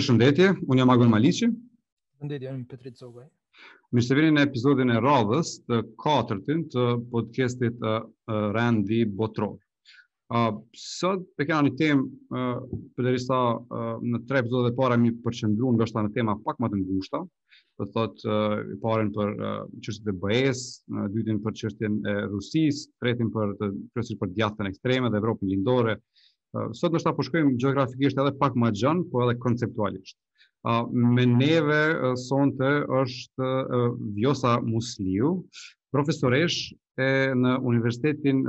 Përshëndetje, unë jam Agon Maliqi. Përshëndetje, unë jam Petrit Zogaj. Mirë se vini në episodin e radhës të katërtin të podcastit uh, Rendi Botëror. Uh, sot e kena një temë, uh, përderisa uh, në tre epizodet e para jemi përqendru ndoshta në tema pak ma të ngushta, do të thotë uh, i pari për uh, çështjet e BE-së, i dyti për çështjen e Rusisë, i treti kryesisht për djathtën ekstreme dhe Evropën lindore. Uh, sot ndoshta po shkojmë po gjeografikisht edhe pak ma gjanë, po edhe konceptualisht. Me neve sonte është Vjosa Musliu, profesoreshë në Universitetin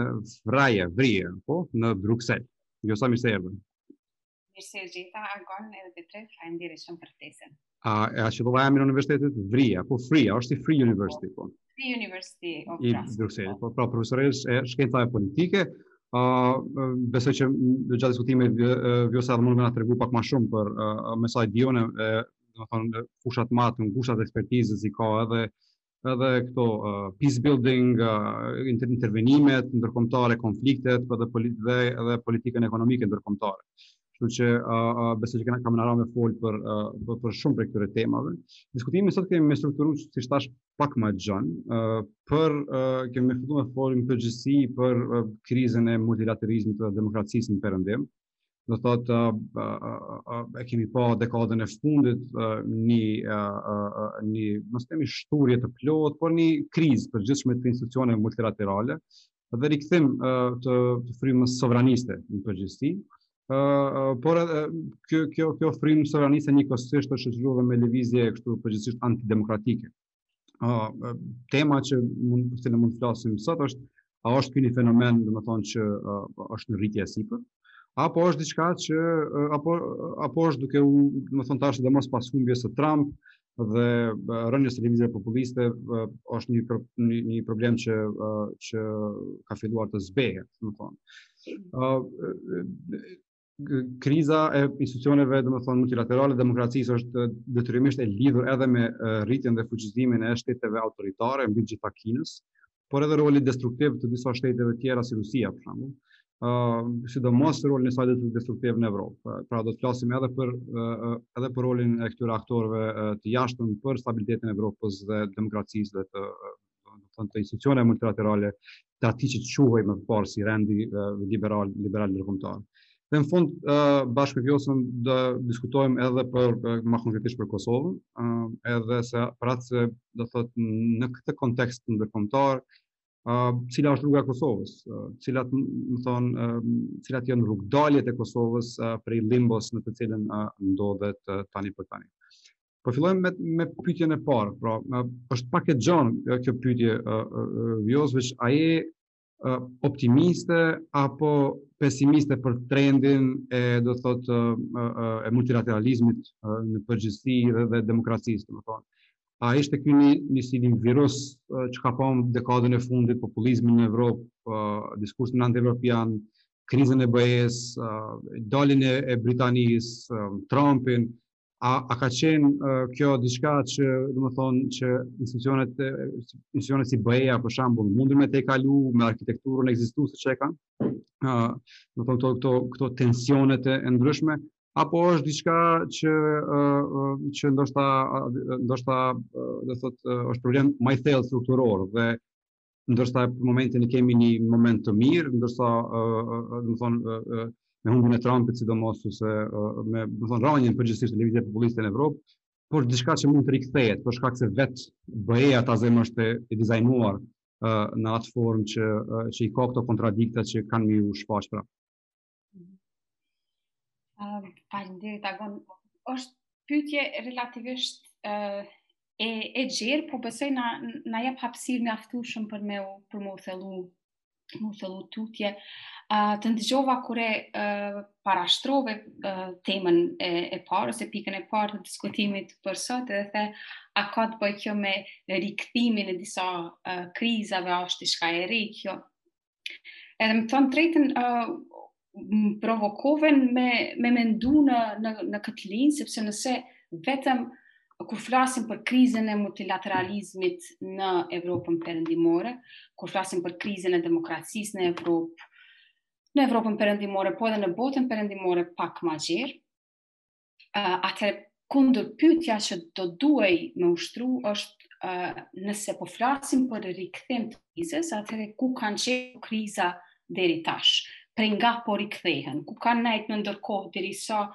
Vraje, Vrije, po, në Bruksel. Vjosa, mirë se erdhe. Mirë se ju gjeta, Agon, edhe Petrit, faleminderit shumë për ftesën. A, e a që do vajemi në Universitetin Vrije, po Vrije, është i Free University, po. po. Free University of Bruxelles. Po, pra, profesoreshë e shkencave politike, ë uh, besoj që gjatë diskutimit Vjosa uh, mund të na tregojë pak më shumë për uh, me sa di unë domethënë fushat më të ngushta të ekspertizës, i ka edhe edhe këto uh, peace building, uh, intervenimet ndërkombëtare, konfliktet, po edhe polit dhe edhe politikën ekonomike ndërkombëtare. Kështu që uh, uh, besoj që kemi, kam ndërmend me fol për uh, për, për shumë prej këtyre temave. Diskutimin sot kemi me strukturuar siç thashë pak ma gjanë, por kemi me fillu me folë në përgjithësi për krizën e multilateralizmit dhe demokracisë në perëndim. Do të thotë, e kemi pa dekadën e fundit një, një, mos të themi shthurje të plotë, por një krizë të përgjithshme të institucioneve multilaterale, dhe rikthim të frymës sovraniste në përgjithësi. Por edhe kjo kjo kjo frymë sovraniste njëkohësisht është shoqëruar me lëvizje kështu përgjithësisht antidemokratike. Ë tema që mund të mund të flasim sot është a është ky një fenomen, domethënë që është në rritje e sipër, apo është diçka që apo apo është duke u, domethënë tash sidomos pas humbjes së Trump, dhe rënies së lëvizjeve populiste është një pro, një, një problem që që ka filluar të zbehet, domethënë. Kriza e institucioneve, domethënë, multilaterale, demokracisë është detyrimisht e lidhur edhe me rritjen dhe fuqizimin e shteteve autoritare, mbi të gjitha Kinës, por edhe roli destruktiv të disa shteteve tjera si Rusia, për shembull, ë sidomos rolin e saj destruktiv në Evropë. Pra do të flasim edhe për edhe për rolin e këtyre aktorëve të jashtëm për stabilitetin e Evropës dhe demokracisë dhe të të të institucioneve multilaterale të atij që quhej më parë si rendi liberal liberal ndërkombëtar. Dhe në fund, bashkë me Vjosën, dhe diskutojmë edhe për, ma konkretisht për Kosovën, edhe se për atë se, dhe thot, në këtë kontekst ndërkombtar, cila është rruga e Kosovës, cilat, domethonë, cilat janë rrugëdaljet e Kosovës prej limbos në të cilën ndodhet tani për tani. Po fillojmë me, me pytjen e parë, pra, është pak e gjanë kjo pytje, Vjosë, veç a je optimiste apo pesimiste për trendin e do të thotë e multilateralizmit në përgjithësi dhe, dhe demokracisë, domethënë. A ishte ky një, një si një virus që ka kanë dekadën e fundit, populizmin në Evropë, diskursin anti-evropian, krizën e BE-së, daljen e, e Britanisë, Trumpin, A, a ka qenë uh, kjo diçka që, domethonë, që institucionet institucionet si BE-ja për shembull mundën me tejkalu me arkitekturën ekzistuese që e kanë? Ë, uh, domethonë këto këto këto tensionet e ndryshme apo është diçka që uh, uh, që ndoshta ndoshta uh, do thotë uh, është problem më i thellë strukturor dhe ndërsa për momentin e kemi një moment të mirë, ndërsa, domethonë, me humbjen e Trumpit sidomos ose me, domethonë, rënien përgjithësisht e lëvizjes populiste në Evropë, por diçka që mund të rikthehet, për shkak se vet BE-ja ta zemë është e dizajnuar në atë formë që që i ka këto kontradikta që kanë me u shfaq pra. Uh, Faleminderit Agon. Është pyetje relativisht uh, e e gjerë, po besoj na na jep hapësirë mjaftueshme për me u për me u thellu me u thellu tutje. Uh, të ndëgjova kur e uh, parashtrove uh, temën e, e parë, ose pikën e parë të diskutimit për sot, dhe the, a ka të bëjë kjo me rikthimin e disa uh, krizave, a është diçka e re kjo? Edhe me thon drejtën ë uh, provokove me me mendu në në në këtë linjë sepse nëse vetëm kur flasim për krizën e multilateralizmit në Evropën Perëndimore, kur flasim për krizën e demokracisë në Evropë, në Evropën Perëndimore, po edhe në botën perëndimore pak më gjerë, atëherë kundërpyetja që do duhej me u shtru është uh, nëse po flasim për rikthim të krizës, atëherë ku kanë qenë këto kriza deri tash, prej nga po rikthehen, ku kanë nejt në ndërkohë derisa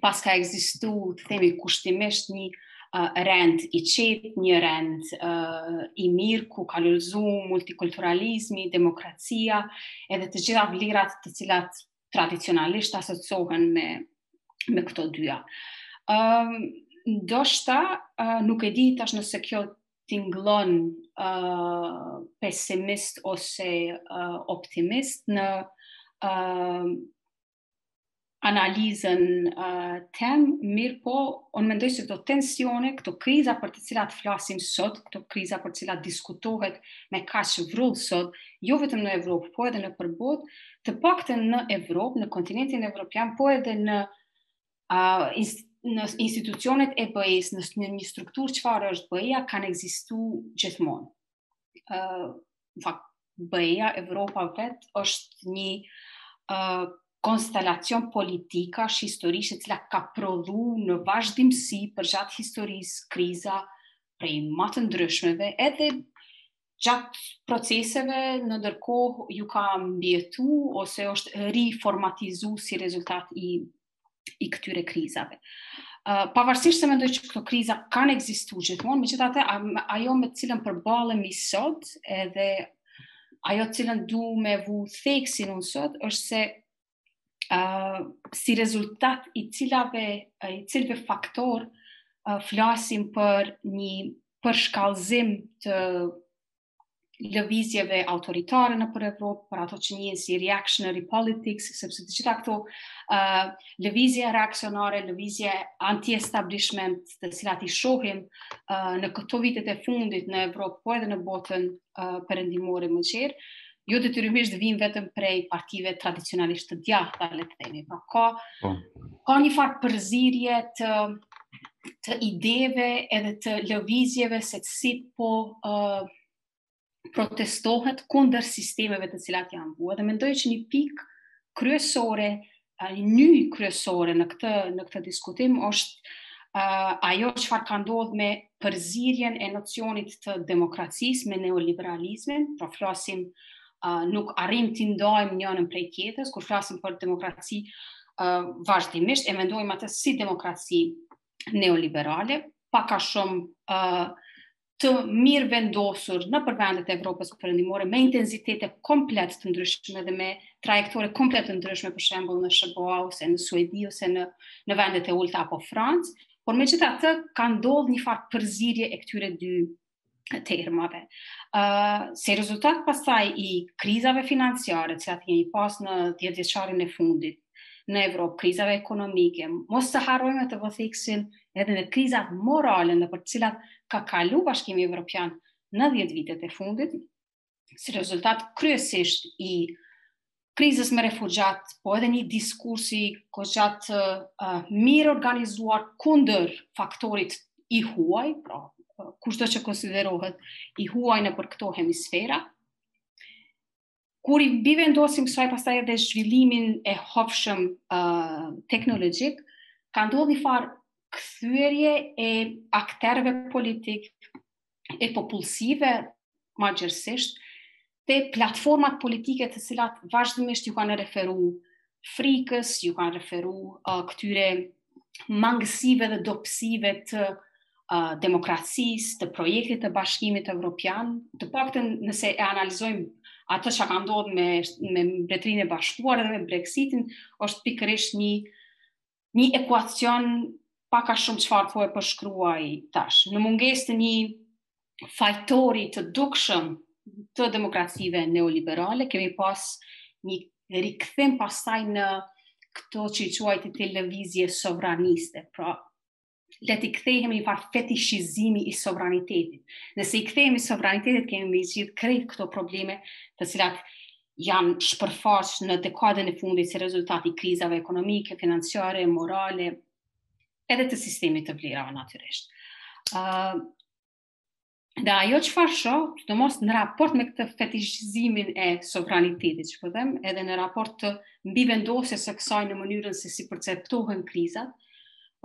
pas ka ekzistu, të themi, kushtimisht një uh, rend i qetë, një rend uh, i mirë, ku ka lulëzu multikulturalizmi, demokracia, edhe të gjitha vlerat të cilat tradicionalisht asociohen me me këto dyja. Ëm ehm, um, ndoshta uh, nuk e di tash nëse kjo tingëllon ë uh, pesimist ose uh, optimist në ë uh, analizën uh, tem, mirëpo, unë mendoj se këto tensione, këto kriza për të cilat flasim sot, këto kriza për të cilat diskutohet me kaq vrull sot, jo vetëm në Evropë, po edhe nëpër botë, të paktën në Evropë, në kontinentin evropian, po edhe në uh, inst në institucionet e BE-s, në, në një strukturë çfarë është BE-ja, kanë ekzistu gjithmonë. ë uh, në fakt BE-ja Evropa vetë është një ë uh, konstelacion politikash historisht e cila ka prodhu në vazhdimësi përgjatë historisë kriza prej ma të ndryshmeve edhe gjatë proceseve në ndërkohë ju ka mbijetu ose është riformatizu si rezultat i, i këtyre krizave. Uh, pavarësisht se mendoj që këto kriza kanë ekzistu gjithmonë, megjithatë ajo me të cilën përballemi sot edhe ajo të cilën du me vu theksin unë sot është se uh, si rezultat i cilave, i cilëve faktorë uh, flasim për një përshkallëzim të lëvizjeve autoritare nëpër Evropë, për ato që njihen si reactionary politics, sepse të gjitha këto uh, lëvizje reaksionare, lëvizje anti-establishment, të cilat i shohim uh, në këto vitet e fundit në Evropë, po edhe në botën uh, perëndimore më gjerë, jo detyrimisht vijnë vetëm prej partive tradicionalisht të djathta, le të themi, por ka po. ka një farë përzierje të ideve edhe të lëvizjeve se si po uh, protestohet kundër sistemeve të cilat janë bu. Edhe mendoj që një pikë kryesore a nyje kryesore në këtë në këtë diskutim është uh, ajo çfarë ka ndodh me përzierjen e nocionit të demokracisë me neoliberalizmin, pra flasim uh, nuk arrijmë t'i ndajmë njanën prej tjetrës, kur flasim për demokraci uh, vazhdimisht e mendojmë atë si demokraci neoliberale, pak a shumë uh, të mirëvendosur nëpër vendet e Evropës perëndimore me intensitete komplet të ndryshme dhe me trajektore komplet të ndryshme për shembull në SHBA ose në Suedi ose në, në vendet e Ulëta apo Francë, por megjithatë ka ndodh një farë përzierje e këtyre dy termave. Uh, si rezultat pastaj i krizave financiare të cilat i kemi pas në 10-vjeçarin e fundit, në Evropë, krizave ekonomike, mos ta harrojmë të vë theksin edhe në krizat morale nëpër të cilat ka kalu bashkimi evropian në 10 vitet e fundit, si rezultat kryesisht i krizës me refugjat, po edhe një diskurs i kogja uh, mirë organizuar kundër faktorit të huaj, pra kushdo që konsiderohet i huaj nëpër këto hemisfera, Kur i mbivendosim kësaj pastaj edhe zhvillimin e hovshëm uh, teknologjik, ka ndodhë një farë kthyerje e akterëve politikë, e popullsive, ma gjërësisht, te platformat politike të cilat vazhdimisht ju kanë referu frikës, ju kanë referu uh, këtyre mangësive dhe dobësive të uh, demokracisë, të projektit të bashkimit evropian, të paktën nëse e analizojmë atë që ka ndodhë me, me mbretërinë e bashkuar dhe me Brexitin, është pikërisht një një ekuacion pak a shumë çfarë po e përshkruaj tash. Në mungesë të një fajtori të dukshëm të demokracive neoliberale, kemi pas një rikthim pastaj në këto që i quajte ti lëvizje sovraniste, pra le t'i kthehemi një farë fetishizimi i sovranitetit. Nëse i kthehemi sovranitetit, kemi me i zgjidh krejt këto probleme të cilat janë shpërfaq në dekadën e fundit si rezultat i krizave ekonomike, financiare, morale, edhe të sistemit të vlerave natyrisht. Uh, Dhe ajo çfarë shoh, sidomos në raport me këtë fetishizimin e sovranitetit, që përdhem, po edhe në raport të mbivendosjes së kësaj në mënyrën se si perceptohen krizat,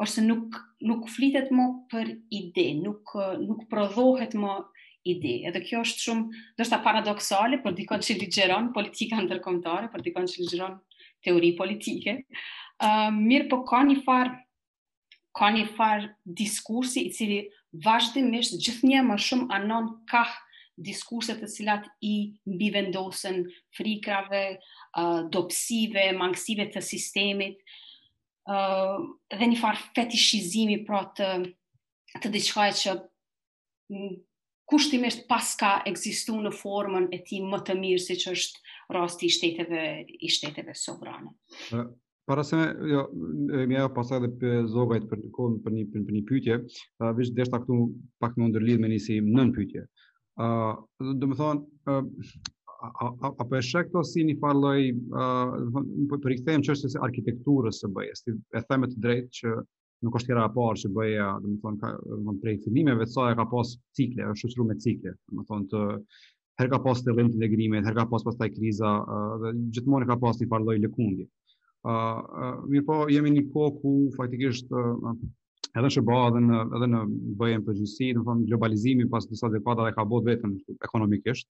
ose nuk, nuk flitet më për ide, nuk, nuk prodhohet më ide. Edhe kjo është shumë, ndoshta paradoksale, për dikënd që ligjëron politika ndërkombëtare, për dikënd që ligjëron teori politike, uh, mirëpo ka një farë ka një farë diskursi i cili vazhdimisht gjithnjë më shumë anon kah diskurse të cilat i mbivendosen frikrave, uh, dobësive, mangësive të sistemit uh, dhe një farë fetishizimi pra të të diçkaje që kushtimisht paska ekzistu në formën e tij më të mirë siç është rasti i shteteve, i shteteve sovrane. Para se me, jo, me ia jap pastaj dhe prof Zogajt për, për, për, një, për, për një pytje, uh, veç deshta këtu pak me u ndërlidh me një si nënpytje. Uh, domethënë, uh, apo e sheh këto si një farë lloj, uh, po i kthehem çështjes së arkitekturës së BE-së, e them të drejtën që nuk është hera e parë që BE-ja, domethënë ka domethënë prej fillimeve të saj ka pas cikle, është shoqëruar me cikle, domethënë herë ka pas thellim të integrimit, herë ka pas pastaj kriza dhe gjithmonë ka pas një farë lloj lëkundje. Ë uh, mirëpo jemi në një kohë ku faktikisht uh, edhe në SHBA edhe në edhe në BE-në përgjithësi, domethënë globalizimi pas disa dekadave ka bërë vetëm ekonomikisht,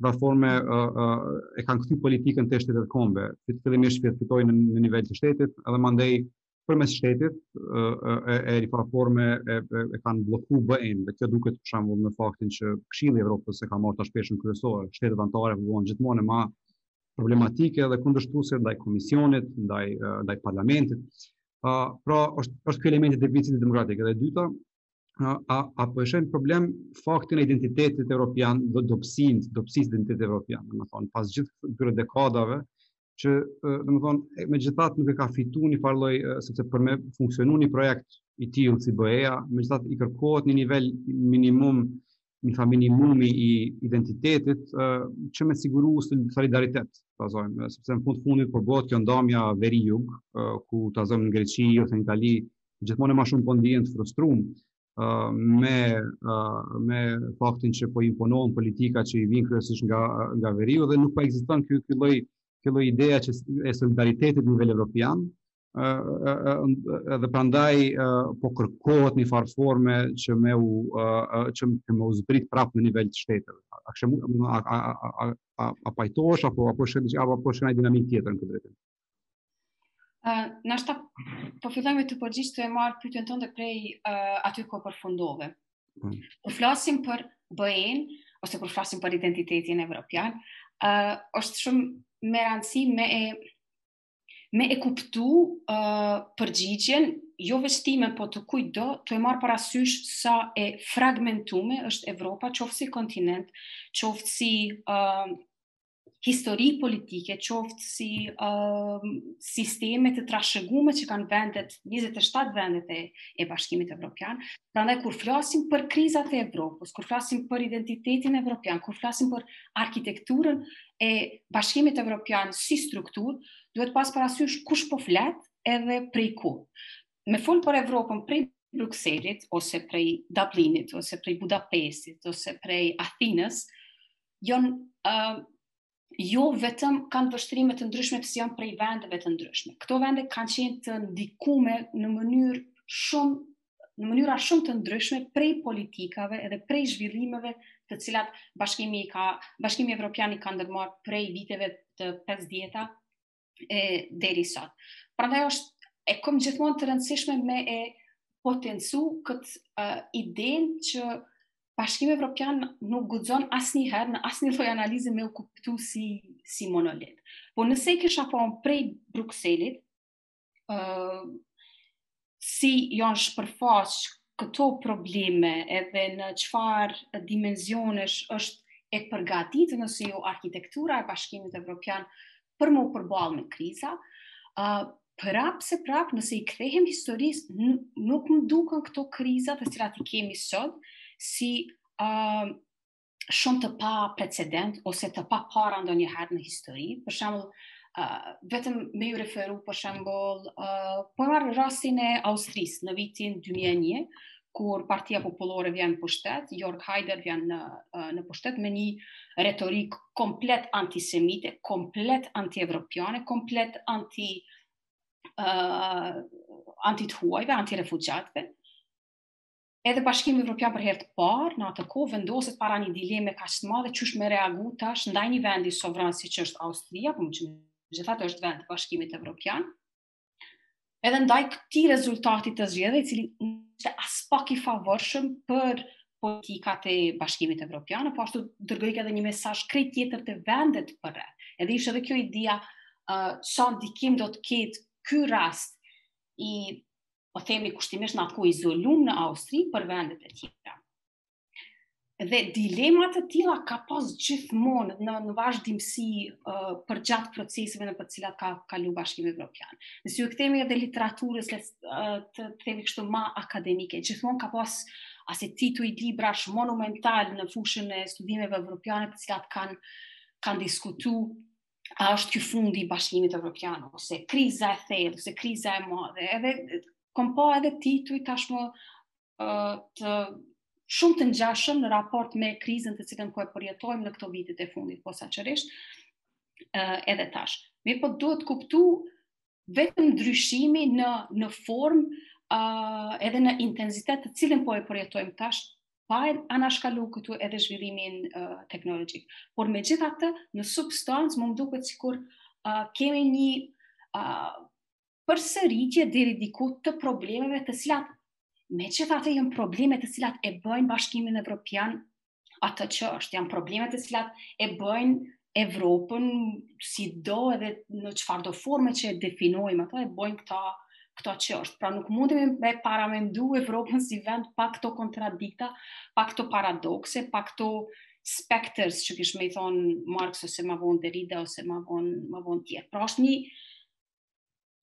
platforme e kanë kthy politikën te shtetet kombe, që të fillimisht që të fitojnë në nivel të shtetit, edhe mandej përmes shtetit e, e, e n'një forme e, e, e kanë blloku BE-në, dhe kjo duket për shambull në faktin që Këshilli i Evropës e ka marrë të shpeshën kryesore, shtetet antare po bëhen gjithmonë ma problematike dhe kundërshtuse ndaj komisionit, ndaj, ndaj parlamentit. Uh, pra, është, është ky elementi i deficitit demokratik. Dhe e dyta, a, a po e sheh problem faktin e identitetit evropian dhe dobsinë, dobsisë së identitetit evropian, domethënë, pas gjithë këtyre dekadave, që, domethënë, megjithatë nuk e ka fitu një farë lloj, sepse për me funksionu një projekt i tillë si BE-ja, megjithatë i kërkohet një nivel minimum një farë minimumi i identitetit, që me siguru së një solidaritet, ta zomë, sepse në fund të fundit për po bëhet kjo ndamja veri jug, ku ta zomë në Greqi, ose në Itali, gjithmonë e ma shumë po ndihen po të frustrum, me, me faktin që po imponohen politika që i vijnë kryesisht nga, nga veriu, dhe nuk pa po ekziston kjo kjo lloj, kjo lloj ideja që e solidaritetit në nivel evropian, dhe prandaj po kërkohet një farë forme që me u që me u zbrit prapë në nivel të shteteve. A kështu a a a a a pajtohesh apo apo sheh diçka apo po sheh dinamikë tjetër në këtë drejtim? Ë, nashta po filloj me t'u përgjigj tu e marr pyetjen tënde prej uh, aty ku përfundove. Mm. Po flasim për BE-n ose po flasim për identitetin evropian, ë uh, është shumë me rëndësi me e me e kuptu uh, përgjigjen, jo veç timen, po të kujtdo, tu e marrë parasysh sa e fragmentume është Evropa, qoftë si kontinent, qoftë si uh, histori politike, qoftë si uh, sisteme të trashëgume që kanë vendet, 27 vendet e, e bashkimit evropian, prandaj kur flasim për krizat e Evropës, kur flasim për identitetin evropian, kur flasim për arkitekturën e Bashkimit Evropian si strukturë, duhet pas parasysh kush po flet edhe prej ku. Me fol për Evropën prej Brukselit, ose prej Dublinit, ose prej Budapestit, ose prej Athinës, janë uh, jo vetëm këndvështrime të ndryshme pse janë prej vendeve të ndryshme. Këto vende kanë qenë të ndikume në mënyrë shumë në mënyra shumë të ndryshme prej politikave edhe prej zhvillimeve të cilat bashkimi i ka bashkimi evropian i ka ndërmarr prej viteve të 50-ta e deri sot. Prandaj është e kam gjithmonë të rëndësishme me e potencu këtë uh, idenë që bashkimi evropian nuk guxon asnjëherë në asnjë lloj analize me u kuptu si si monolit. Po nëse kisha pa prej Brukselit, uh, si janë shpërfaq këto probleme edhe në çfarë dimensionesh është e përgatit nëse jo arkitektura e bashkimit evropian për me u përball me kriza, uh, prapseprap nëse i kthehem historisë nuk më duken këto krizat të cilat i kemi sot si uh, shumë të paprecedent ose të papara ndonjëherë në histori. Për shembull, uh, vetëm me ju referu, për shembull, uh, po marr rastin e Austrisë në vitin 2001, kur partia popullore vjen në pushtet, Jörg Haider vjen në, uh, në pushtet me një retorikë komplet antisemite, komplet anti-evropiane, komplet anti, uh, anti-të huajve, anti-refugjatëve, Edhe Bashkimi Evropian për herë të parë në atë kohë vendoset para një dileme kaq të madhe qysh me reagu tash ndaj një vendi sovran siç është Austria, por megjithatë është vend i Bashkimit Evropian. Edhe ndaj këtij rezultati të zgjedhjeve, i cili ishte aspak i favorshëm për politikat e Bashkimit Evropian, po ashtu dërgojke edhe një mesazh krejt tjetër te vendet përreth. Edhe ishte edhe kjo ideja uh, sa ndikim do të ketë ky rast i po themi kushtimisht në atë kohë izolum në Austri për vendet e tjera. Dhe dilema të tilla ka pas gjithmonë në, në vazhdimësi uh, përgjatë proceseve nëpër të cilat ka kalu bashkimi evropian. Nëse iu kthemi edhe literaturës le, uh, të, të themi kështu ma akademike, gjithmonë ka pas asi tituj librash monumental në fushën e studimeve evropiane të cilat kanë kanë diskutu a është ky fundi i bashkimit evropian, ose kriza e thellë, ose kriza e madhe, edhe kom pa edhe tituj tashmë uh, të shumë të ngjashëm në raport me krizën të cilën po e përjetojmë në këto vitet e fundit, posaçërisht, uh, edhe tash. Mirëpo duhet kuptu Vetëm ndryshimi në në formë uh, edhe në intensitet të cilin po e përjetojmë tash pa anashkalu këtu edhe zhvillimin uh, teknologjik. Por megjithatë, në substancë, mu më duket sikur uh, kemi një uh, përsëritje deri diku të problemeve të cilat megjithatë janë probleme të cilat e bëjnë bashkimin evropian atë që është, janë problemet e cilat e bëjnë Evropën sido edhe në çfarëdo forme që e definojmë, ato e bëjnë këta këto që është. Pra nuk mundemi me paramendu Evropën si vend pa këto kontradikta, pa këto paradokse, pa këto specters që kish me i thonë Marx ose ma vonë Derrida ose ma vonë, ma vonë tjerë. Pra është një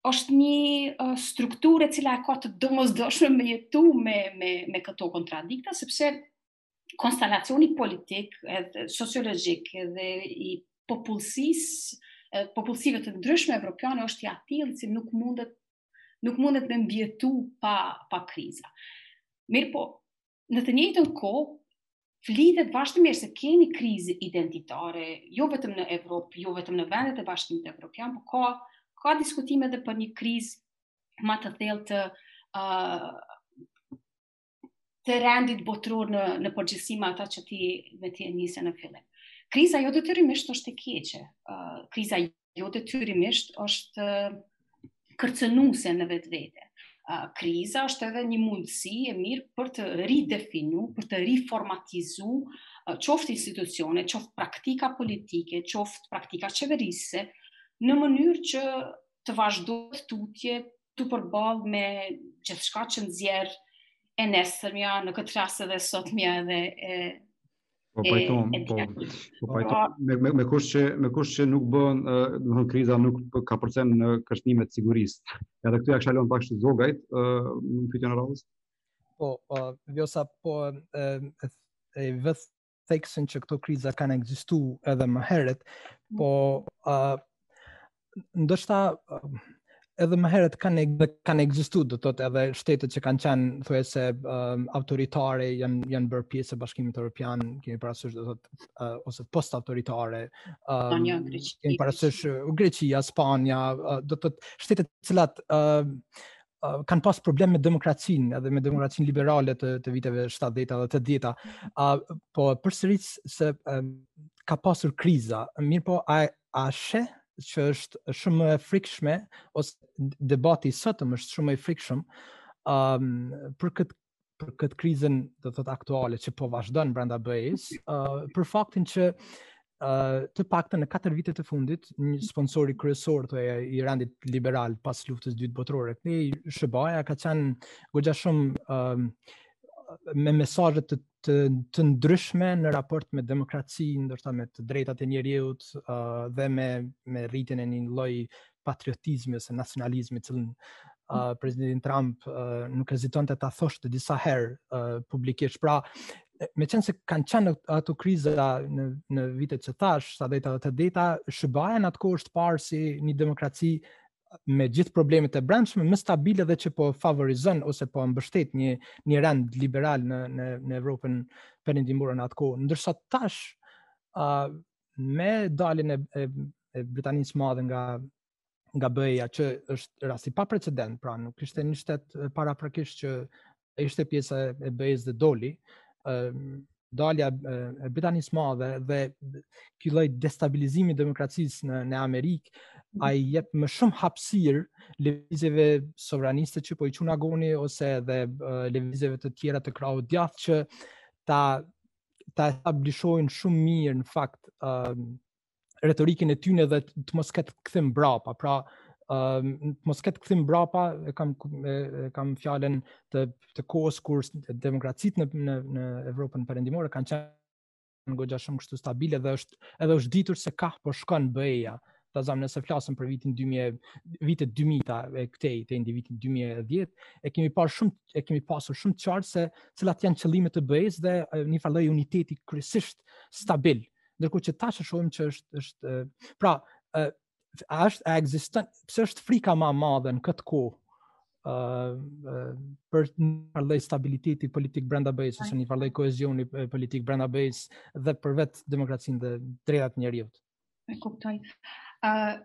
është një strukturë e cila e ka të domosdoshme me jetu me, me, me këto kontradikta, sepse konstelacioni politik edhe sociologjik edhe i popullsisë popullsive të ndryshme evropiane është i atillë si nuk mundet nuk mundet me mbjetu pa pa kriza. Mirëpo, në të njëjtën kohë flitet vazhdimisht se kemi krizë identitare, jo vetëm në Evropë, jo vetëm në vendet e Bashkimit Evropian, por ka ka diskutime edhe për një krizë ma të thellë të ë uh, të rendit botëror në në përgjithësi me atë që ti me ti e nise në fillim. Kriza jo detyrimisht është e keqe. Uh, kriza jo detyrimisht është uh, kërcënuese në vetvete. Uh, kriza është edhe një mundësi e mirë për të ridefinu, për të riformatizu uh, qoftë institucione, qoftë praktika politike, qoftë praktika qeverise, në mënyrë që të vazhdohet tutje tu përballë me gjithçka që nxjerr e nesërmja në këtë rast edhe sotmja edhe e po pajtohna po, po pajtohna me me me kush që me kush që nuk bën domethënë kriza nuk ka përcjellë kërcënime të sigurisë edhe këtu ja kisha lënë pak z. Zogajt ë në pyetjen e radhës po po jo sapo e e vë theksin që këto kriza kanë ekzistu edhe më heret, mm. po uh, ndoshta uh, edhe më heret kanë, kanë ekzistu, do të thotë edhe shtetet që kanë qenë, thue se uh, autoritare janë, janë bërë pjesë e bashkimit Europian, kemi parasysh, do të të, uh, ose post-autoritare, uh, kemi parasysh Greqia, Spanja, uh, do të thotë shtetet të cilat uh, kanë pas problem me demokracinë, edhe me demokracinë liberale të të viteve 70-ta dhe 80-ta. A po përsëris se a, ka pasur kriza, mirëpo a a sheh që është shumë më e frikshme ose debati i sotëm është shumë më i frikshëm um, për këtë për këtë krizën, do të thotë aktuale që po vazhdon brenda BE-s, uh, për faktin që uh, të paktën në 4 vitet e fundit, një sponsor i kryesor të i rendit liberal pas luftës dytë botërore, këtë SHBA-ja ka qenë goxha shumë uh, me mesazhe të të të ndryshme në raport me demokracinë, ndoshta me të drejtat e njeriut uh, dhe me me rritjen e një lloj patriotizmi ose nacionalizmi të cilin uh, presidenti Trump uh, nuk heziton të ta thoshte disa herë uh, publikisht. Pra, meqenëse kanë qenë ato kriza në, në vitet që thashë, gjashtëdhjeta dhe tetëdhjeta, SHBA-ja në atë kohë është parë si një demokraci me gjithë problemet e brendshme, më stabile dhe që po favorizon ose po mbështet një, një rend liberal në, në, në Evropën Perëndimore në atë kohë. Ndërsa tash, uh, me daljen e, e, e Britanisë së Madhe nga nga BE-ja që është rast i paprecedent, pra nuk kishte një shtet paraprakisht që ishte pjesa e BE-së dhe doli, ë dalja e Britanisë së Madhe dhe ky lloj destabilizimi i demokracisë në në Amerikë mhm. a i jep më shumë hapësirë lëvizjeve sovraniste që po i quan Agoni ose edhe lëvizjeve të tjera të krahut të djathtë që ta ta establishojnë shumë mirë në fakt uh, retorikën e tyne dhe të mos ketë kthim prapa, pra uh, të mos ketë kthim prapa, e kam, e, kam fjalën të, të kohës kur demokracitë në, në, në Evropën Perëndimore kanë qenë goxha shumë kështu stabile dhe është edhe është ditur se kah po shkon BE-ja ta zëmë nëse flasim për vitin 2000 vitet 2000-ta e këtej deri në vitin 2010 e kemi parë shumë e kemi pasur shumë të qartë se cilat janë qëllimet e BE-së dhe një farë lloj uniteti kryesisht stabil ndërkohë që tash e shohim që është është pra a është a ekziston pse është frika më e madhe në këtë kohë për një lloj stabiliteti politik brenda BE-së ose një lloj kohezioni politik brenda BE-së dhe për vetë demokracinë dhe të drejtat e njeriut E kuptoj. Ë uh,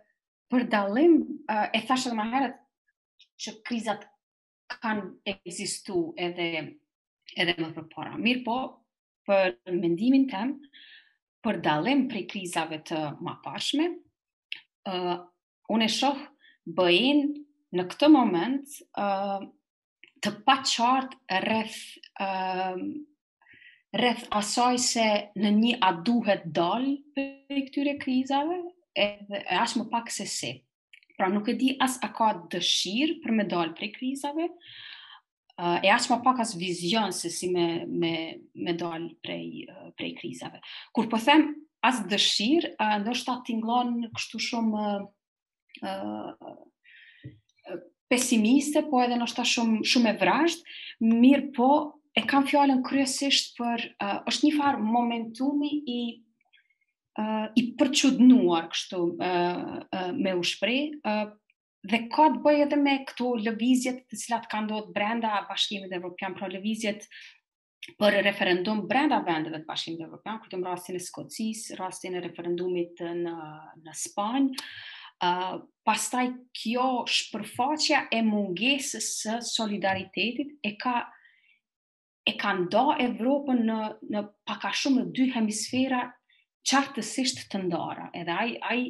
për dallim uh, e thashë më herët që krizat kanë ekzistu edhe edhe më përpara. Mirëpo, për mendimin tem, për dallim prej krizave të maparshme, uh, unë e shoh BE-në në këtë moment uh, të paqartë rreth uh, rreth asaj se në një a duhet dal prej këtyre krizave edhe e as më pak se si. Pra nuk e di as a ka dëshirë për me dal prej krizave uh, e as më pak as vizion se si me me me dal prej uh, prej krizave. Kur po them as dëshirë, uh, ndoshta tingëllon kështu shumë uh, pesimiste, po edhe ndoshta shumë, shumë e vrazhdë, mirëpo e kam fjalën kryesisht për, uh, është një farë momentumi i, uh, i përçudnuar kështu uh, uh, me u shpreh, uh, dhe ka të bëjë edhe me këto lëvizjet të cilat kanë ndodhë brenda Bashkimit Evropian, pra lëvizjet për referendum brenda vendeve të Bashkimit Evropian, kur kemi rastin e Skocisë, rastin e referendumit në në Spanjë, uh, pastaj kjo shpërfaqja e mungesës së solidaritetit e ka e ka nda Evropën në në, pak a shumë në dy hemisfera qartësisht të ndara. Edhe ai ai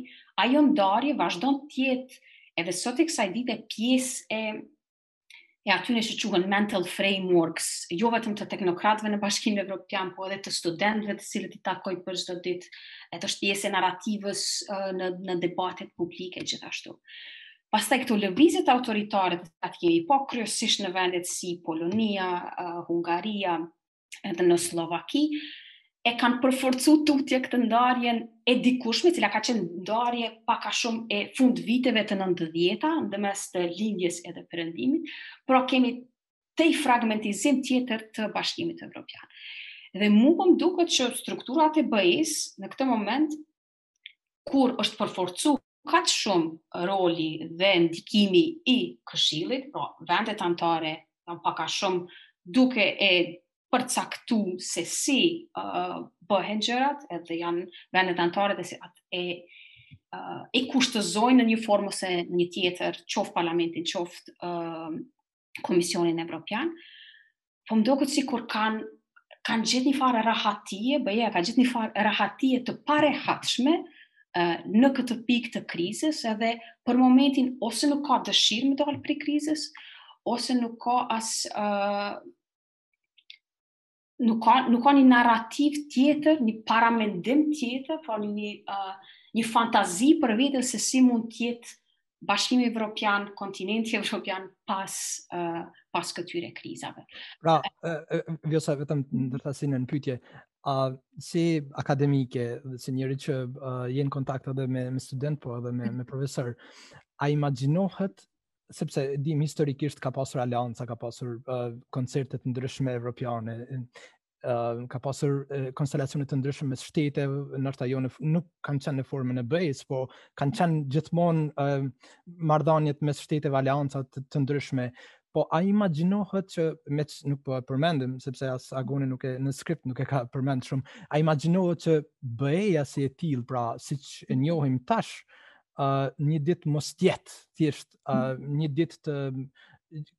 ajo ndarje vazhdon të jetë edhe sot e kësaj dite pjesë e e atyre që quhen mental frameworks, jo vetëm të teknokratëve në Bashkimin Evropian, po edhe të studentëve të cilët i takoj për çdo ditë, edhe është pjesë e narrativës në në debatet publike gjithashtu. Pastaj këto lëvizjet autoritare të cilat i kemi pa kryesisht në vendet si Polonia, Hungaria, edhe në Slovaki, e kanë përforcu tutje këtë ndarjen e dikurshme, e cila ka qenë ndarje pak a shumë e fundviteve të nëntëdhjeta, ndërmjet të lindjes edhe perëndimit, pra kemi një fragmentizim tjetër të Bashkimit Evropian. Dhe mu po m'duket që strukturat e BE-së në këtë moment kur është përforcu kaq shumë roli dhe ndikimi i këshillit, pra vendet anëtare janë pak a shumë duke e përcaktu se si uh, bëhen gjërat edhe janë vendet anëtare edhe si ato e uh, e kushtëzojnë në një formë ose në një tjetër, qoftë parlamentin, qoftë uh, Komisionin Evropian, po më duket sikur kanë kanë gjet një farë rahatie, BE-ja ka gjet një farë rahatie të parehatshme në këtë pikë të krizës edhe për momentin ose nuk ka dëshirë me dalë prej krizës, ose nuk ka as uh, nuk ka nuk ka një narrativ tjetër, një paramendim tjetër, pra një një, uh, një fantazi për veten se si mund të jetë Bashkimi Evropian, kontinenti evropian pas uh, pas këtyre krizave. Pra, Vjosa vetëm ndërkohë një pyetje, a uh, si akademike, si njeri që uh, je në kontakt edhe me me studentë, po edhe me me profesorë, a imagjinohet sepse dimë historikisht ka pasur alianca, ka pasur uh, koncerte të ndryshme evropiane, uh, ka pasur uh, konstelacione të ndryshme mes shteteve, ndërsa jo në nuk kanë qenë në formën e BE-s, po kanë qenë gjithmonë uh, marrëdhëniet, mes shteteve alianca të, të ndryshme. Po a imagjinohet që meqë nuk po e përmendim, sepse as Agoni nuk e në skript nuk e ka përmend shumë, a imagjinohet që BE-ja si e tillë, pra siç e njohim tash, uh, një ditë mos t'jetë, thjesht uh, një ditë të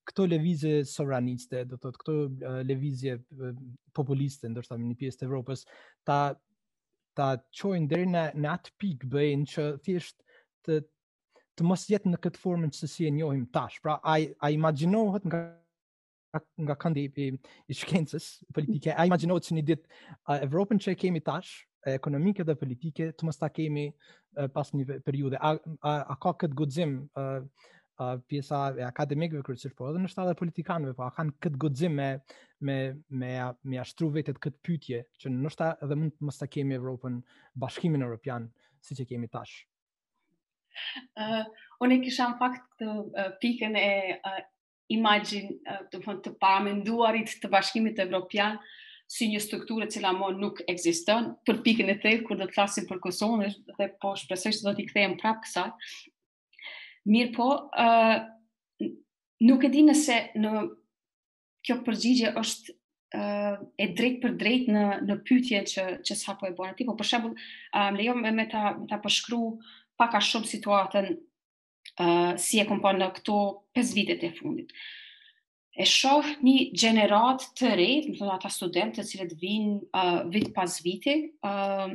këto lëvizje sovraniste, do të thotë këto uh, lëvizje uh, populiste ndoshta në një pjesë të Evropës, ta ta çojnë deri në në atë pikë BE-në që thjesht të të mos jetë në këtë formën se si e njohim tash. Pra a a imagjinohet nga nga këndi i, i shkencës politike, a imagjinohet që një ditë Evropën që e kemi tash, ekonomike dhe politike, të mos ta kemi pas një periudhe. A, a, a ka këtë guxim uh, uh, pjesa e akademikëve kryesisht, po edhe ndoshta e politikanëve, po a kanë këtë guxim me, me, me, me ia shtru vetes këtë pyetje, që ndoshta edhe mund të mos ta kemi Evropën Bashkimin Europian, siç e kemi tash. Uh, unë kisha në fakt të uh, pikën e uh, imagjin, domethënë të paramenduarit të Bashkimit Evropian si një strukturë e cila më nuk ekziston, për pikën e tretë kur do të flasim për Kosovën dhe po shpresoj se do t'i kthehem prapë kësaj. Mirëpo, ë uh, nuk e di nëse në kjo përgjigje është uh, e drejtpërdrejtë në në pyetjen që që sapo e bëre ti, po për shembull, um, lejomë me ta me ta përshkru pak a shumë situatën uh, si e kom pa në këto 5 vitet e fundit. E shoh një gjeneratë të re, domethënë ata studentë të cilët vijnë uh, vit pas viti, uh,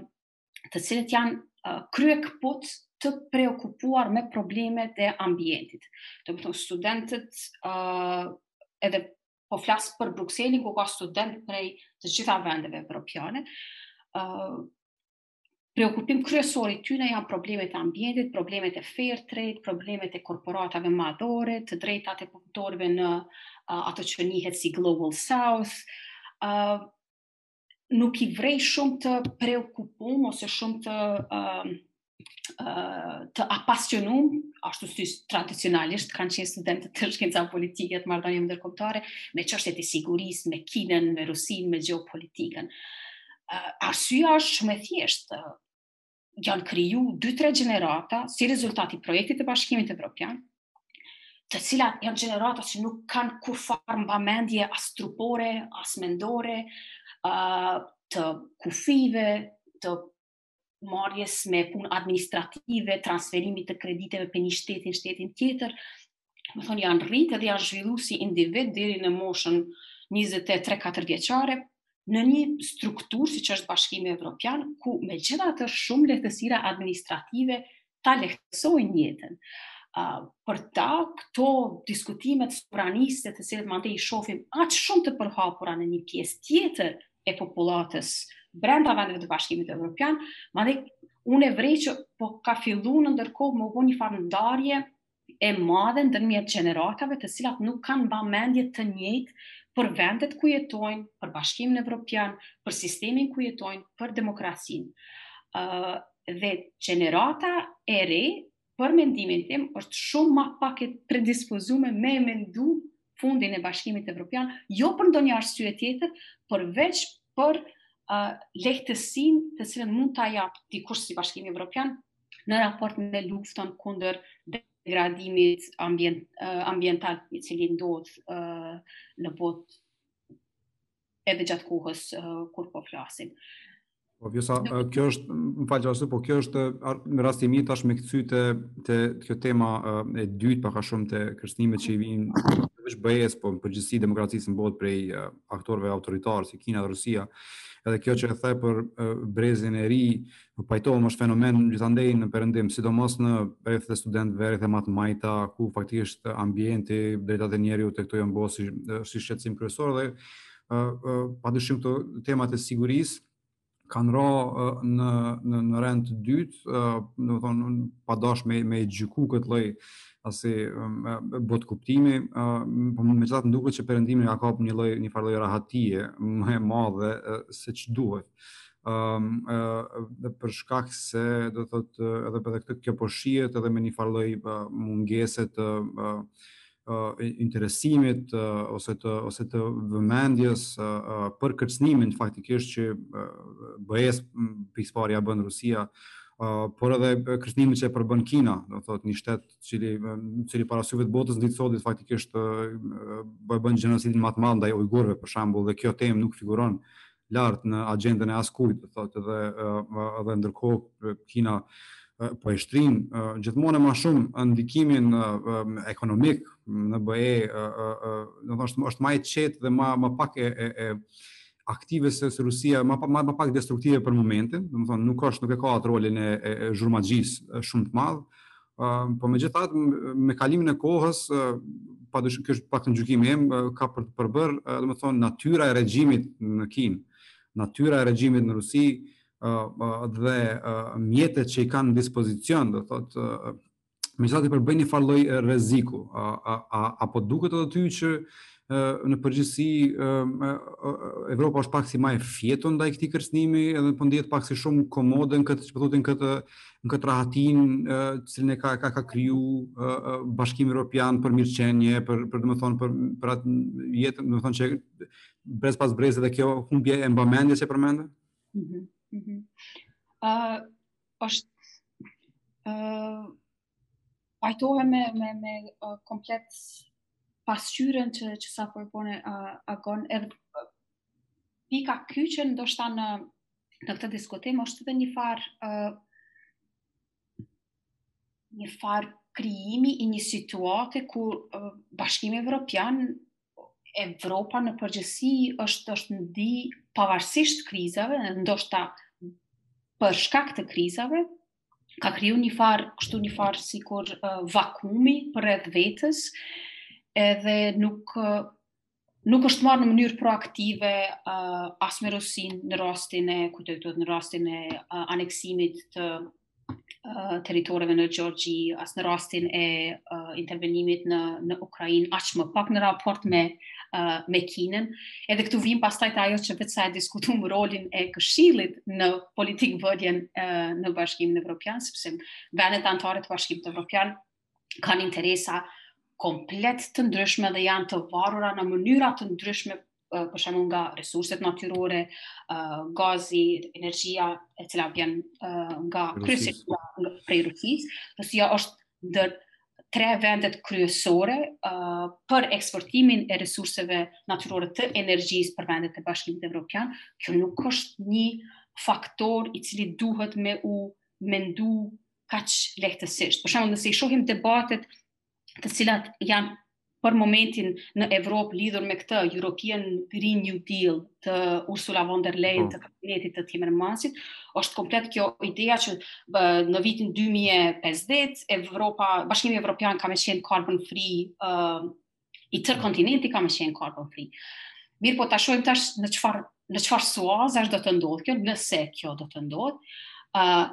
të cilët janë uh, kryekëput të preokupuar me problemet e ambientit. Domethënë, studentët uh, edhe po flas për Brukselin, ku ka studentë prej të gjitha vendeve evropiane, uh, preokupim kryesor i tyre janë problemet e ambientit, problemet e fair trade, problemet e korporatave madhore, të drejtat e punëtorëve në uh, atë që njihet si Global South. Uh, nuk i vrej shumë të preokupum ose shumë të uh, të apasionum, ashtu si tradicionalisht kanë qenë studentët te shkenca politike, të marrëdhënieve ndërkombëtare me çështjet e sigurisë, me Kinën, me Rusinë, me gjeopolitikën. Arsyeja është shumë e thjeshtë. Janë kriju 2-3 gjenerata si rezultat i projektit të Bashkimit Evropian, të cilat janë gjenerata që nuk kanë kurrfarë mbamendje as trupore, as mendore, uh, të kufijve, të marrjes me punë administrative, transferimit të krediteve prej një shteti në shtetin tjetër, domethënë janë rritë dhe janë zhvillu si individë deri në moshën 23-4 vjeçare, në një strukturë siç është Bashkimi Evropian, ku me qindra, aq shumë lehtësira administrative ta lehtësojnë jetën. Uh, për ta, këto diskutimet sovraniste të cilët mande i shofim aq shumë të përhapura në një pjesë tjetër e popullatës brenda vendeve të Bashkimit Europian, mande unë e vrej që po ka fillu në ndërkohë me u bo një farë ndarje e madhe ndërmjet gjeneratave të cilat nuk kanë mbamendje të njëjtë për vendet ku jetojnë, për bashkimin evropian, për sistemin ku jetojnë, për demokracinë. Uh, dhe gjenerata e re, për mendimin tim, është shumë ma pak e predispozume me e mendu fundin e bashkimit evropian, jo për ndonjë arsye tjetër, përveç për uh, lehtësinë të cilën mund ta japë dikush si bashkimi evropian, në raport me luftën kundër degradimit ambient, ambiental i cili ndodh në botë edhe gjatë kohës kur po flasim. Po vjesa, kjo është, më fal se po kjo është rasti i mirë tash me u kthy te, të, kjo tema e dytë, pak a shumë te kërcënimet që i vijnë veç BE-së, po në përgjithësi demokracisë në botë prej uh, aktorëve autoritarë si Kina dhe Rusia, edhe kjo që e the për uh, brezin e ri, Po pajtohem, është fenomen gjithandej në perëndim, sidomos në rrethet e studentëve, rrethe më të majta, ku faktikisht ambienti, të drejtat e njeriut e këto janë bo si, si shqetësim kryesor dhe padyshim këto temat e sigurisë kanë ra në në në rend të dytë, domethonë pa dashtë me, me gjyku kët lloj asi botëkuptimi, po megjithatë duket që perëndimi ka kap një lloj një farë rahatie më e madhe se ç'duhet. um, dhe për shkak se do thot edhe edhe kjo po shihet edhe me një farë lloj mungese të interesimit ose të ose të vëmendjes për kërcënimin faktikisht që BE-së pikësëpari ia bën Rusia por edhe kërcënimin që e përbën Kina, do thot një shtet i cili i cili para syve të botës n'ditë t'sodit faktikisht po e bën gjenocidin më të madh ndaj ujgurëve për shembull dhe kjo temë nuk figuron lart në agjendën e askujt, do thotë edhe edhe ndërkohë Kina po e shtrin gjithmonë e më shumë ndikimin ekonomik në BE, domethonë është më e qetë dhe më më pak e, e, e aktive se se Rusia më më më pak destruktive për momentin, domethonë nuk është nuk e ka atë rolin e, e, e zhurmaxhisë shumë të madh, Ëm, por megjithatë me kalimin e kohës, pa dyshim ky është të paktën gjykimi im, ka për të përbërë, domethënë natyra e regjimit në Kinë, natyra e regjimit në Rusi, dhe mjetet që i kanë në dispozicion, do thotë, megjithatë i përbëjnë një farë lloj rreziku. A, a, a, a po t'duket edhe ty që në përgjithësi Evropa është pak si më e fjetur ndaj këtij kërcënimi, edhe po ndihet pak si shumë komode në këtë, qysh po thotë këtë në këtë rahatinë, të cilën e ka ka ka kriju Bashkimi Evropian për mirëqenie, për për domethënë për për atë jetë, domethënë që brez pas brezi dhe kjo humbje e mbamendjes që e përmende. Mhm. Mhm. Ëh, është ëh pajtohem me me me uh, komplet pasqyrën që që sapo e bëni uh, Agon edhe uh, pika kyçe ndoshta në në këtë diskutim është edhe një farë uh, një farë krijimi i një situate ku uh, Bashkimi Evropian Evropa në përgjithësi është është ndi pavarësisht krizave, ndoshta për shkak të krizave, ka kriju një farë, kështu një farë sikur uh, vakumi përreth vetes, edhe nuk, uh, nuk është marrë në mënyrë proaktive uh, as me Rusinë në rastin e, ku të këtët, në rastin e uh, aneksimit të uh, territoreve në Gjeorgji, as në rastin e uh, intervenimit në, në Ukrainë, aq më pak në raport me uh, uh, me Kinën. Edhe këtu vim pastaj te ajo që veç sa e diskutum rolin e këshillit në politikëbërjen uh, në Bashkimin Evropian, sepse vendet anëtare të Bashkimit Evropian kanë interesa komplet të ndryshme dhe janë të varura në mënyra të ndryshme uh, për shembull nga resurset natyrore, uh, gazi, energjia e cila vjen uh, nga kryesisht prej Rusisë, Rusia është ndër tre vendet kryesore uh, për eksportimin e resurseve natyrore të energjisë për vendet e Bashkimit Evropian, kjo nuk është një faktor i cili duhet me u mendu kaq lehtësisht. Për shembull, nëse i shohim debatet të cilat janë për momentin në Evropë lidhur me këtë European Green New Deal të Ursula von der Leyen po. të kabinetit të Timmermansit, është komplet kjo ideja që në vitin 2050 Evropa, Bashkimi Evropian ka me qenë carbon free, uh, i tërë kontinenti ka me qenë carbon free. Mirëpo ta shohim tash në çfarë në çfarë suazash do të ndodhë kjo, nëse kjo do të ndodhë. Uh,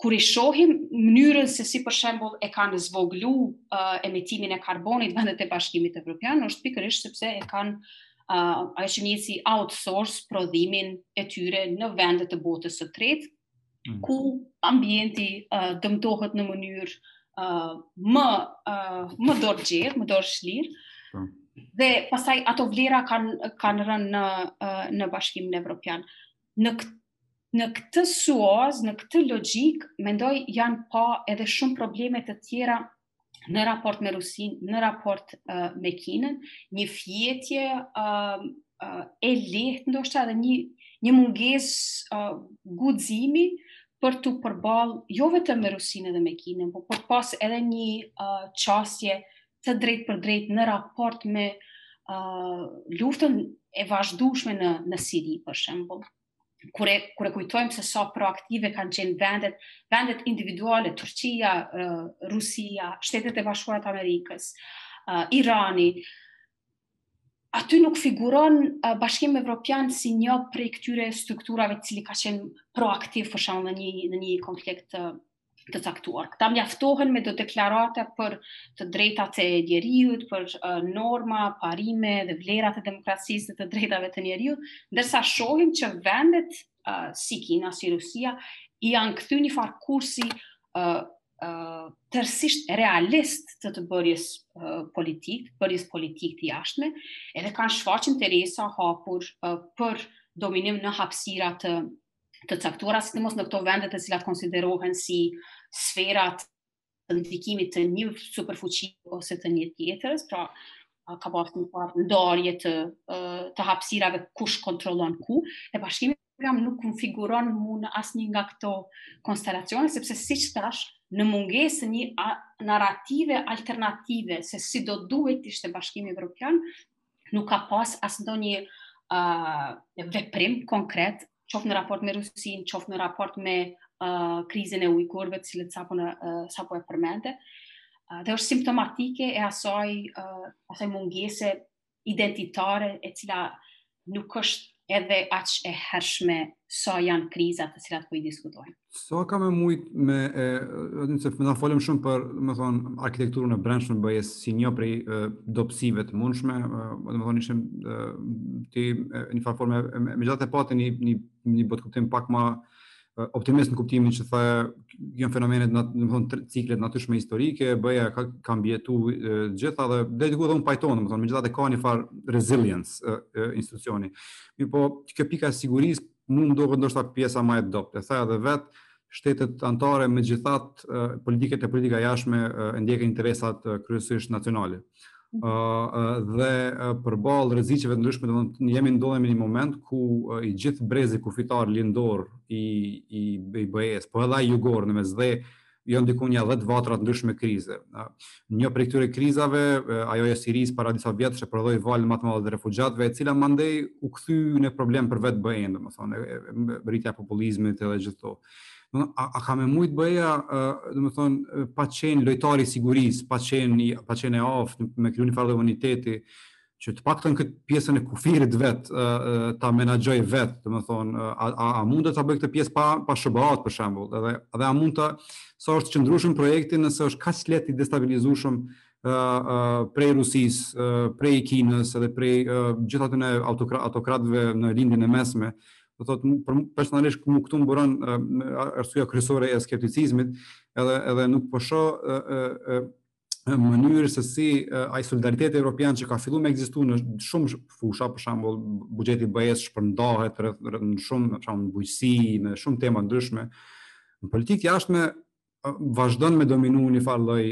kur i shohim mënyrën se si për shembull e kanë zvogëlu uh, emitimin e karbonit vendet e Bashkimit Evropian është pikërisht sepse e kanë uh, ajo që njihet si outsource prodhimin e tyre në vende të botës së tretë mm. ku ambienti uh, dëmtohet në mënyrë uh, më uh, më dorëgjerë, më dorëshlirë. Mm. Po. Dhe pastaj ato vlera kanë kanë rënë në uh, në Bashkimin Evropian. Në këtë Në këtë suazë, në këtë logjikë, mendoj janë pa edhe shumë probleme të tjera në raport me Rusinë, në raport uh, me Kinën, një fjetje uh, uh, e lehtë ndoshta edhe një një mungesë uh, guximi për t'u përballë jo vetëm me Rusinë edhe me Kinën, por për t'pas edhe një uh, qasje të drejtpërdrejtë në raport me uh, luftën e vazhdueshme në në Siri për shembull kur e kur e kujtojmë se sa proaktive kanë qenë vendet vendet individuale Turqia, uh, Rusia, Shtetet e Bashkuara të Amerikës, uh, Irani aty nuk figuron uh, Bashkimi Evropian si një prej këtyre strukturave i cili ka qenë proaktiv për shembull në një në një konflikt uh, të caktuar. Këta mjaftohen me do deklarata për të drejtat e njeriut, për norma, parime dhe vlerat e demokracisë dhe të drejtave të njeriut, ndërsa shohim që vendet si Kina, si Rusia, i janë kthy një farë kursi tërsisht realist të të bërjes politikë, bërjes politikë të jashtme, edhe kanë shfaq interesa hapur për dominim në hapsira të të caktuara, sidomos në këto vende të cilat konsiderohen si sfera të ndikimit të një superfuqi ose të një tjetrës, pra ka pas një farë ndarje të, të hapsirave kush kontrollon ku, e Bashkimi Evropian nuk konfiguron mu në asnjë nga këto konstelacione, sepse siç thashë, në mungesë një narative alternative se si do duhej të ishte Bashkimi Evropian, nuk ka pas as ndonjë uh, veprim konkret, qoftë në raport me Rusinë, qoftë në raport me uh, krizën e ujgurëve, të cilët sapo, në, uh, sapo e përmende, uh, dhe është simptomatike e asaj, uh, asaj mungese identitare e cila nuk është edhe aq e hershme sa janë krizat të cilat po i diskutojmë. Sa ka me mujt me, e, nëse na folëm shumë për, domethënë, arkitekturën e brendshme të BE-së si një prej e, dobësive të mundshme, domethënë, ishëm e, ti e, një farë forme, megjithatë e pate një, një, një botëkuptim pak ma optimist në kuptimin që the janë fenomene, në, domethënë, cikle të natyrshme historike, BE-ja ka, ka mbjetu të gjitha dhe dhe diku dhe unë pajtohem, domethënë, megjithatë ka një farë resilience e, e, institucioni. Mirëpo, kjo pika e sigurisë Mu më duket ndoshta pjesa më e dobët. E tha edhe vet, shtetet anëtare megjithatë politikat e politika e jashtme e ndjekin interesat kryesisht nacionale. Ëh uh, dhe uh, përballë rreziqeve të ndryshme, domethënë jemi ndodhemi në një moment ku uh, i gjithë brezi kufitar lindor i i i BE-s, po edhe ai jugor në Mesdhe, Janë diku nja dhjetë vatra të ndryshme krize. Një prej këtyre krizave, ajo e Sirisë para disa vjetësh e prodhoi valën ma të madhe të refugjatëve, e cila mandej u kthy në problem për vetë BE-në, domethënë rritja e populizmit edhe gjithë këto. A, a ka me mujt BE-ja, domethënë pa qenë lojtar i sigurisë, pa qenë pa qenë e aftë, me kriju një farë uniteti, që të paktën këtë pjesën e kufirit vet ta menaxhoj vet, do të thon a, a, a mundet ta bëj këtë pjesë pa pa SHBA-t për shembull, edhe edhe a mund të sa është i qëndrueshëm projekti nëse është kaq lehtë i destabilizueshëm ë ë prej Rusisë, ë prej Kinës edhe prej gjithë atyre autokratëve në Lindjen e Mesme. Do thot për mu personalisht këtu buron arsyeja kryesore e skepticizmit, edhe edhe nuk po shoh mënyrë se si ai solidaritet evropian që ka filluar me ekzistu në shumë fusha, për shembull, buxheti i BE-s shpërndahet rreth në shumë, për shembull, bujqësi, në shumë tema të ndryshme. Në politikë të jashtme vazhdon me dominu një farë lloj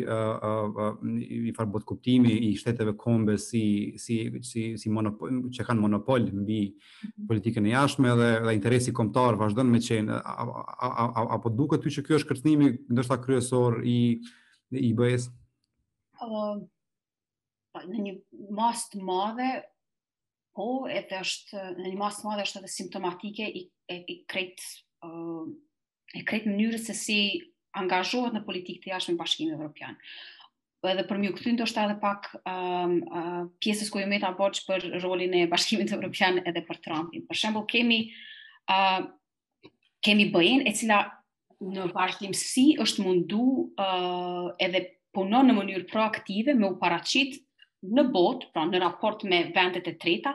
një farë botëkuptimi i shteteve kombe si si si si monopol që kanë monopol mbi mhm. politikën e jashtme dhe dhe interesi kombëtar vazhdon me qenë apo duket ty që ky është kërcënimi ndoshta kryesor i i BE-s? Uh, po, në një masë të madhe, po, edhe është, në një masë të madhe është edhe simptomatike i, e, i krejt, uh, e krejt mënyrës se si angazhohet në politikë të jashtme Bashkimi Evropian. Po edhe për m'ju kthy ndoshta edhe pak um, uh, pjesës ku ju ma herët folët për rolin e Bashkimit Evropian edhe për Trumpin. Për shembull kemi uh, kemi BE-në e cila në vazhdimësi është mundu uh, edhe punon në mënyrë proaktive me u paraqit në botë, pra në raport me vendet e treta,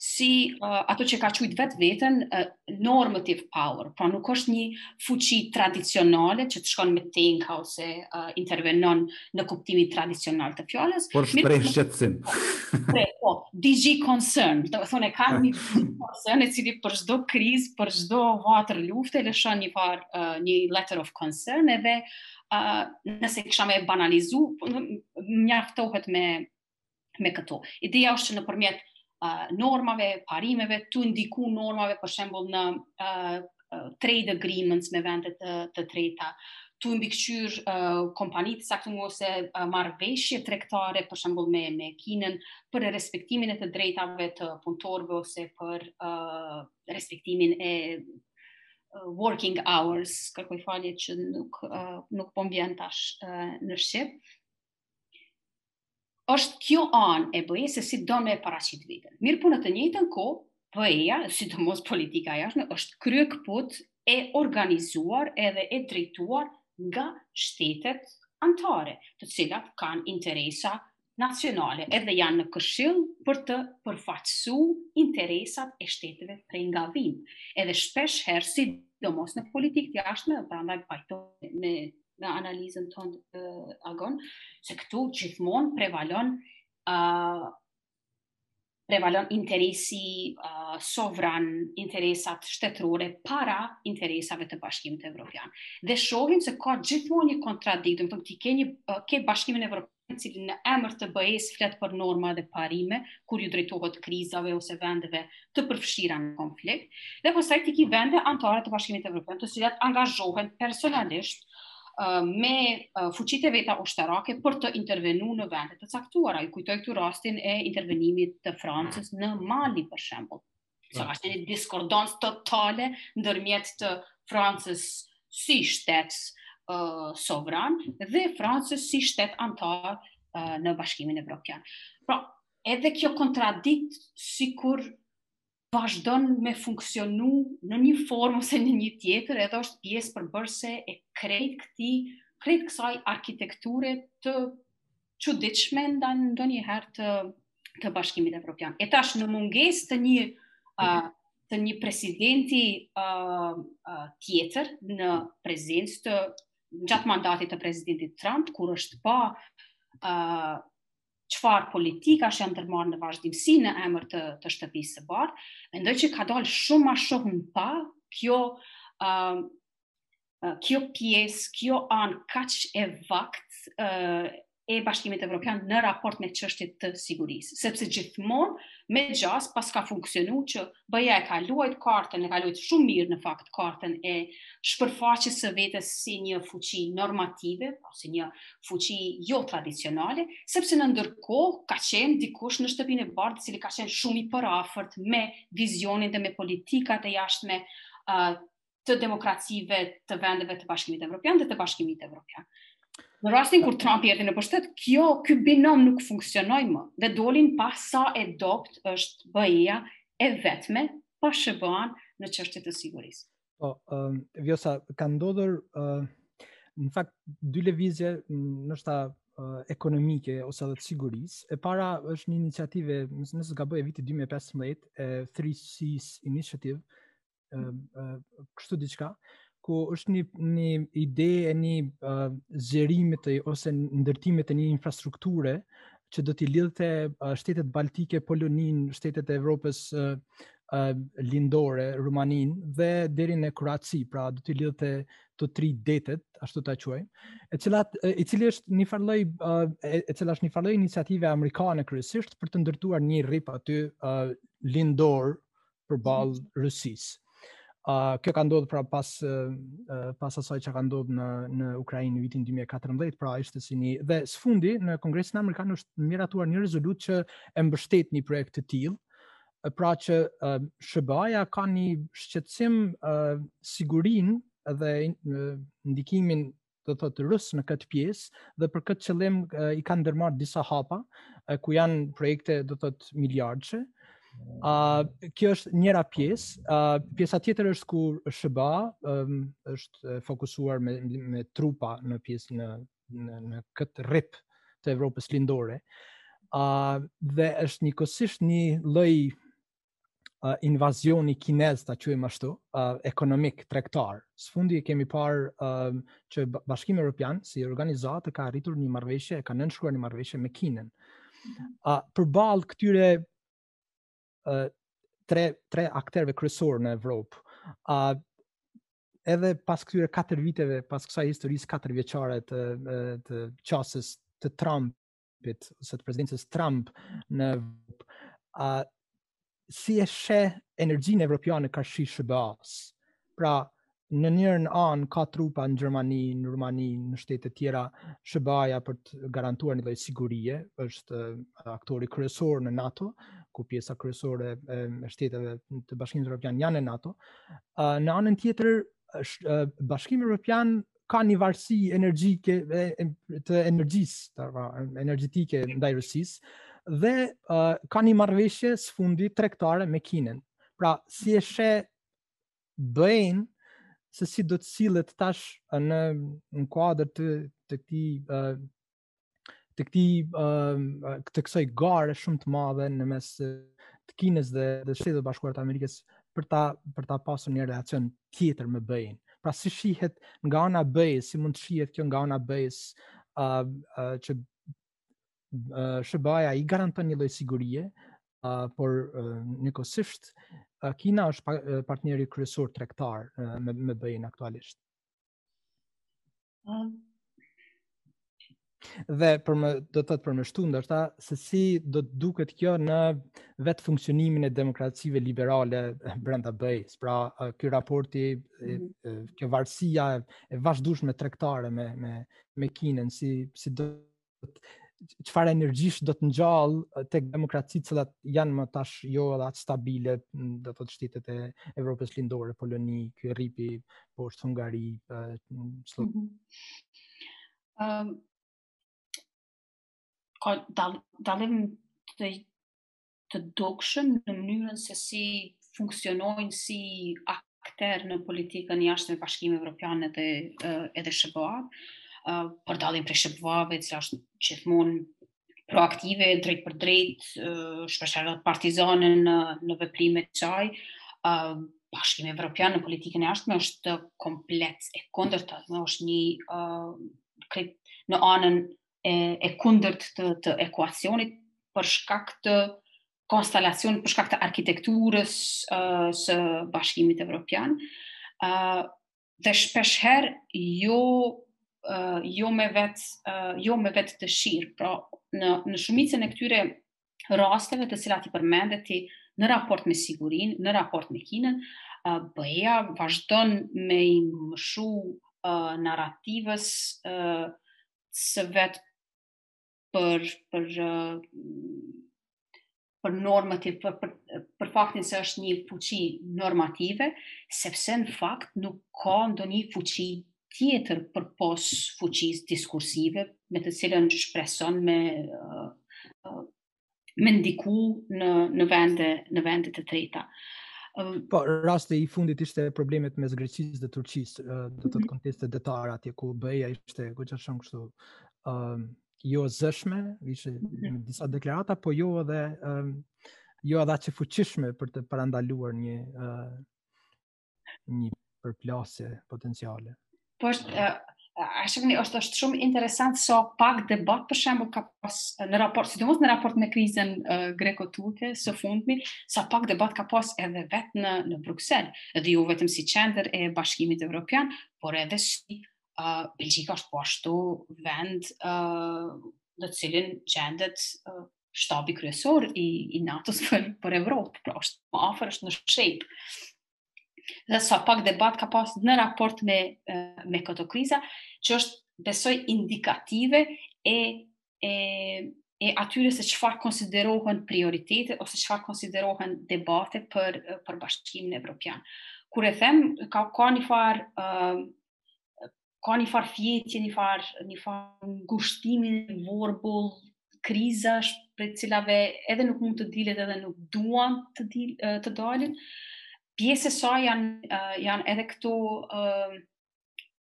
si uh, ato që e ka qujt vetveten uh, normative power, pra nuk është një fuqi tradicionale që të shkon me tanka ose uh, intervenon në kuptimin tradicional të fjalës. Por shpreh po- shqetësim. Shpreh, po, DG concern, domethënë e ka një concern e cili për çdo krizë, për çdo vatër lufte lëshon një far uh, një letter of concern edhe uh, nëse kisha me banalizu, mjaftohet me me këto. Ideja është që nëpërmjet uh, normave, parimeve, tu i ndiku normave, për shembull në uh, trade agreements me vende të, të treta, tu i mbikëqyr uh, kompani të caktume ose uh, marrëveshje tregtare, për shembull me, me Kinën, për respektimin e të drejtave të punëtorëve ose për uh, respektimin e uh, working hours, kërkoj falje që nuk, uh, nuk po m'vjen tash uh, në shqip. është kjo anë e BE-së se si don me e paraqit veten. Mirëpo në të njëjtën kohë, BE-ja, sidomos politika e jashtme, është kryekëput e organizuar edhe e drejtuar nga shtetet anëtare, të cilat kanë interesa nacionale, edhe janë në këshill për të përfaqësu interesat e shteteve prej nga vijnë. Edhe shpeshherë, sidomos në politikë të jashtme, dhe andaj pajtohem me në analizën tonë të agon, se këtu gjithmonë prevalon uh, prevalon interesi uh, sovran, interesat shtetërore para interesave të Bashkimit Evropian. Dhe shohim se ka gjithmonë një kontradikt, domethënë ti ke një ke Bashkimin Evropian i cili në emër të BE-së flet për norma dhe parime kur ju drejtohet krizave ose vendeve të përfshira në konflikt, dhe pastaj ti ki vende anëtare të Bashkimit Evropian, të cilat angazhohen personalisht uh, me uh, fuqitë e veta ushtarake për të intervenuar në vende të caktuara. Ju kujtoj këtu rastin e intervenimit të Francës në Mali për shembull. Sa është një diskordancë totale ndërmjet të Francës si shtet uh, sovran dhe Francës si shtet antar uh, në Bashkimin Evropian. Pra, edhe kjo kontradikt sikur vazhdon me funksionu në një formë ose në një tjetër, edhe është pjesë përbërëse e krejt këti, krejt kësaj arkitekture të çuditshme ndonjëherë të të Bashkimit Evropian. E tash në mungesë të një uh, të një presidenti uh, uh, tjetër në prezencë të gjatë mandatit të presidentit Trump, kur është pa uh, çfarë politikash janë ndërmarrë në vazhdimësi në emër të, të shtëpisë së bardhë, mendoj që ka dalë shumë ma shumë në pah kjo uh, kjo pjesë, kjo anë kaq e vakt uh, e Bashkimit Evropian në raport me çështje të sigurisë, sepse gjithmonë me gjasë pse ka funksionuar që BE-ja e ka luajt kartën, e ka luajt shumë mirë në fakt kartën e shpërfaqjes së vetes si një fuqi normative, ose si një fuqi jo tradicionale, sepse në ndërkohë ka qenë dikush në shtëpinë e bardhë, i cili ka qenë shumë i përafërt me vizionin dhe me politikat e jashtme uh, të demokracive të vendeve të Bashkimit Evropian dhe të Bashkimit Evropian. Në rastin kur Trump erdhi në pushtet, kjo ky binom nuk funksionoi më dhe doli në pah sa e dobët është BE-ja e vetme pa SHBA-n në çështje të sigurisë. Po, um, Vjosa, ka ndodhur uh, në fakt dy lëvizje ndoshta uh, ekonomike ose edhe të sigurisë. E para është një iniciativë, nëse nuk gaboj, e vitit 2015, e Three Seas Initiative, kështu diçka ku është një një ide e një uh, zgjerimit ose ndërtimit të një infrastrukture që do t'i lidhte uh, shtetet baltike, Poloninë, shtetet e Evropës uh, uh, lindore, Rumaninë dhe deri në Kroaci, pra do t'i lidhte të tri detet, ashtu ta quajmë, e cila i cili është një farloj uh, e, e cila është një farloj iniciative amerikane kryesisht për të ndërtuar një rrip aty uh, lindor përballë Rusisë. A uh, kjo ka ndodhur pra pas uh, pas asaj që ka ndodhur në në Ukrainë në vitin 2014, pra ishte si një dhe së fundi në Kongresin Amerikan është miratuar një rezolutë që e mbështet një projekt të tillë, pra që uh, SHBA-ja ka një shqetësim uh, sigurinë dhe uh, ndikimin do thotë rus në këtë pjesë dhe për këtë qëllim i kanë ndërmarrë disa hapa ku janë projekte do thotë miliardëshe. Uh, kjo është njëra pjesë, a uh, pjesa tjetër është ku SHBA um, është fokusuar me me trupa në pjesë në në, në këtë rrip të Evropës Lindore. A uh, dhe është njëkohësisht një lloj uh, invazioni kinez, ta quajmë ashtu, uh, ekonomik, tregtar. Së fundi e kemi parë uh, që Bashkimi Evropian si organizatë ka arritur një marrëveshje, ka nënshkruar një marrëveshje me Kinën. Uh, përballë këtyre uh, tre tre aktorëve kryesorë në Evropë, uh, edhe pas këtyre 4 viteve, pas kësaj historisë 4 vjeçare të të qasjes të Trump Trumpit ose të presidencës Trump në Evropë, si e sheh energjinë evropiane karshi SHBA-s. Pra, në njërën anë ka trupa në Gjermani, në Rumani, në shtetet tjera, SHBA-ja për të garantuar një lloj sigurie, është aktori kryesor në NATO, ku pjesa kryesore e shteteve të Bashkimit Evropian janë në NATO. Në anën tjetër, Bashkimi Evropian ka një varësi energjike të energjisë, të va, energjetike ndaj Rusisë dhe uh, ka një marrëveshje së fundi tregtare me Kinën. Pra, si e sheh BE-në se si do të sillet tash në në kuadër të të këtij uh, të këtij uh, të kësaj gare shumë të madhe në mes të Kinës dhe dhe Shtetet Bashkuara të Amerikës për ta për ta pasur një relacion tjetër me BE-në. Pra si shihet nga ana BE-së si mund të shihet kjo nga ana BE-së uh, uh, që uh, SHBA-ja i garanton një lloj sigurie, uh, por uh, njëkohësisht uh, Kina është pa, uh, partneri kryesor tregtar uh, me me BE-në aktualisht. Dhe për më, do të thotë për me shtu ndoshta se si do të duket kjo në vetë funksionimin e demokracive liberale brenda BE-së. Pra, ky raporti mhm. kjo varësia e vazhdueshme tregtare me me me Kinën si si do çfarë energjish do të ngjallë tek demokracitë që janë me tash jo edhe aq stabile, do të thotë shtetet e Evropës Lindore, Poloni, ky rripi poshtë Hungari, çfarë mhm. Ëm ka dallim të të dukshëm në mënyrën se si funksionojnë si akter në politikën e jashtme Bashkimi Evropian edhe edhe SHBA-ja, për dallim prej SHBA-ve, cila është gjithmonë proaktive, drejtpërdrejt, shpeshherë partizane në, në veprimet e saj, Bashkimi Evropian në politikën e jashtme është komplet e kundërta, është një, uh, në anën e, e kundërt të, të ekuacionit për shkak të konstelacionit, për shkak të arkitekturës uh, së Bashkimit Evropian, uh, dhe shpesh herë jo, uh, jo me vetë uh, jo me vetëdëshirë, pra në, në shumicën e këtyre rasteve të cilat i përmende ti në raport me sigurinë, në raport me Kinën, uh, BE-ja vazhdon me i mëshu uh, narrativës uh, së vet për për për normativ për, për për faktin se është një fuqi normative, sepse në fakt nuk ka ndonjë fuqi tjetër përpos fuqisë diskursive me të cilën shpreson me uh, uh, me ndiku në në vende në vende të treta. Po, rasti i fundit ishte problemet mes Greqisë dhe Turqisë, do të thotë mhm. kontestet detare atje ku BE-ja ishte goxha shumë kështu ë uh, jo e zëshme, ishte mhm. me disa deklarata, po jo edhe ë uh, jo edhe aq e fuqishme për të parandaluar një ë uh, një përplasje potenciale. Po është uh, ashtu është është shumë interesant sa sa pak debat për shembull ka pas në raport, sidomos në raport me krizën uh, greko-turke së fundmi, sa sa pak debat ka pas edhe vetë në në Bruksel, edhe jo vetëm si qendër e Bashkimit Evropian, por edhe si uh, Belgjika është po ashtu vend uh, në cilin gjendet uh, shtabi kryesor i, i NATO-s për, për Evropë, pra është ma afër, është në SHAPE. Dhe sa pak debat ka pas në raport me, me këto kriza, që është besoj indikative e, e, e atyre se çfarë konsiderohen prioritete ose çfarë konsiderohen debate për, për Bashkimin Evropian. Kur e them, ka, ka një farë uh, ka një farë fjetje, një farë, një farë ngushtimi, një vorbull krizash prej të cilave edhe nuk mund të dilet edhe nuk duan të, dil, të dalin. Pjesë e saj janë, janë edhe këto uh,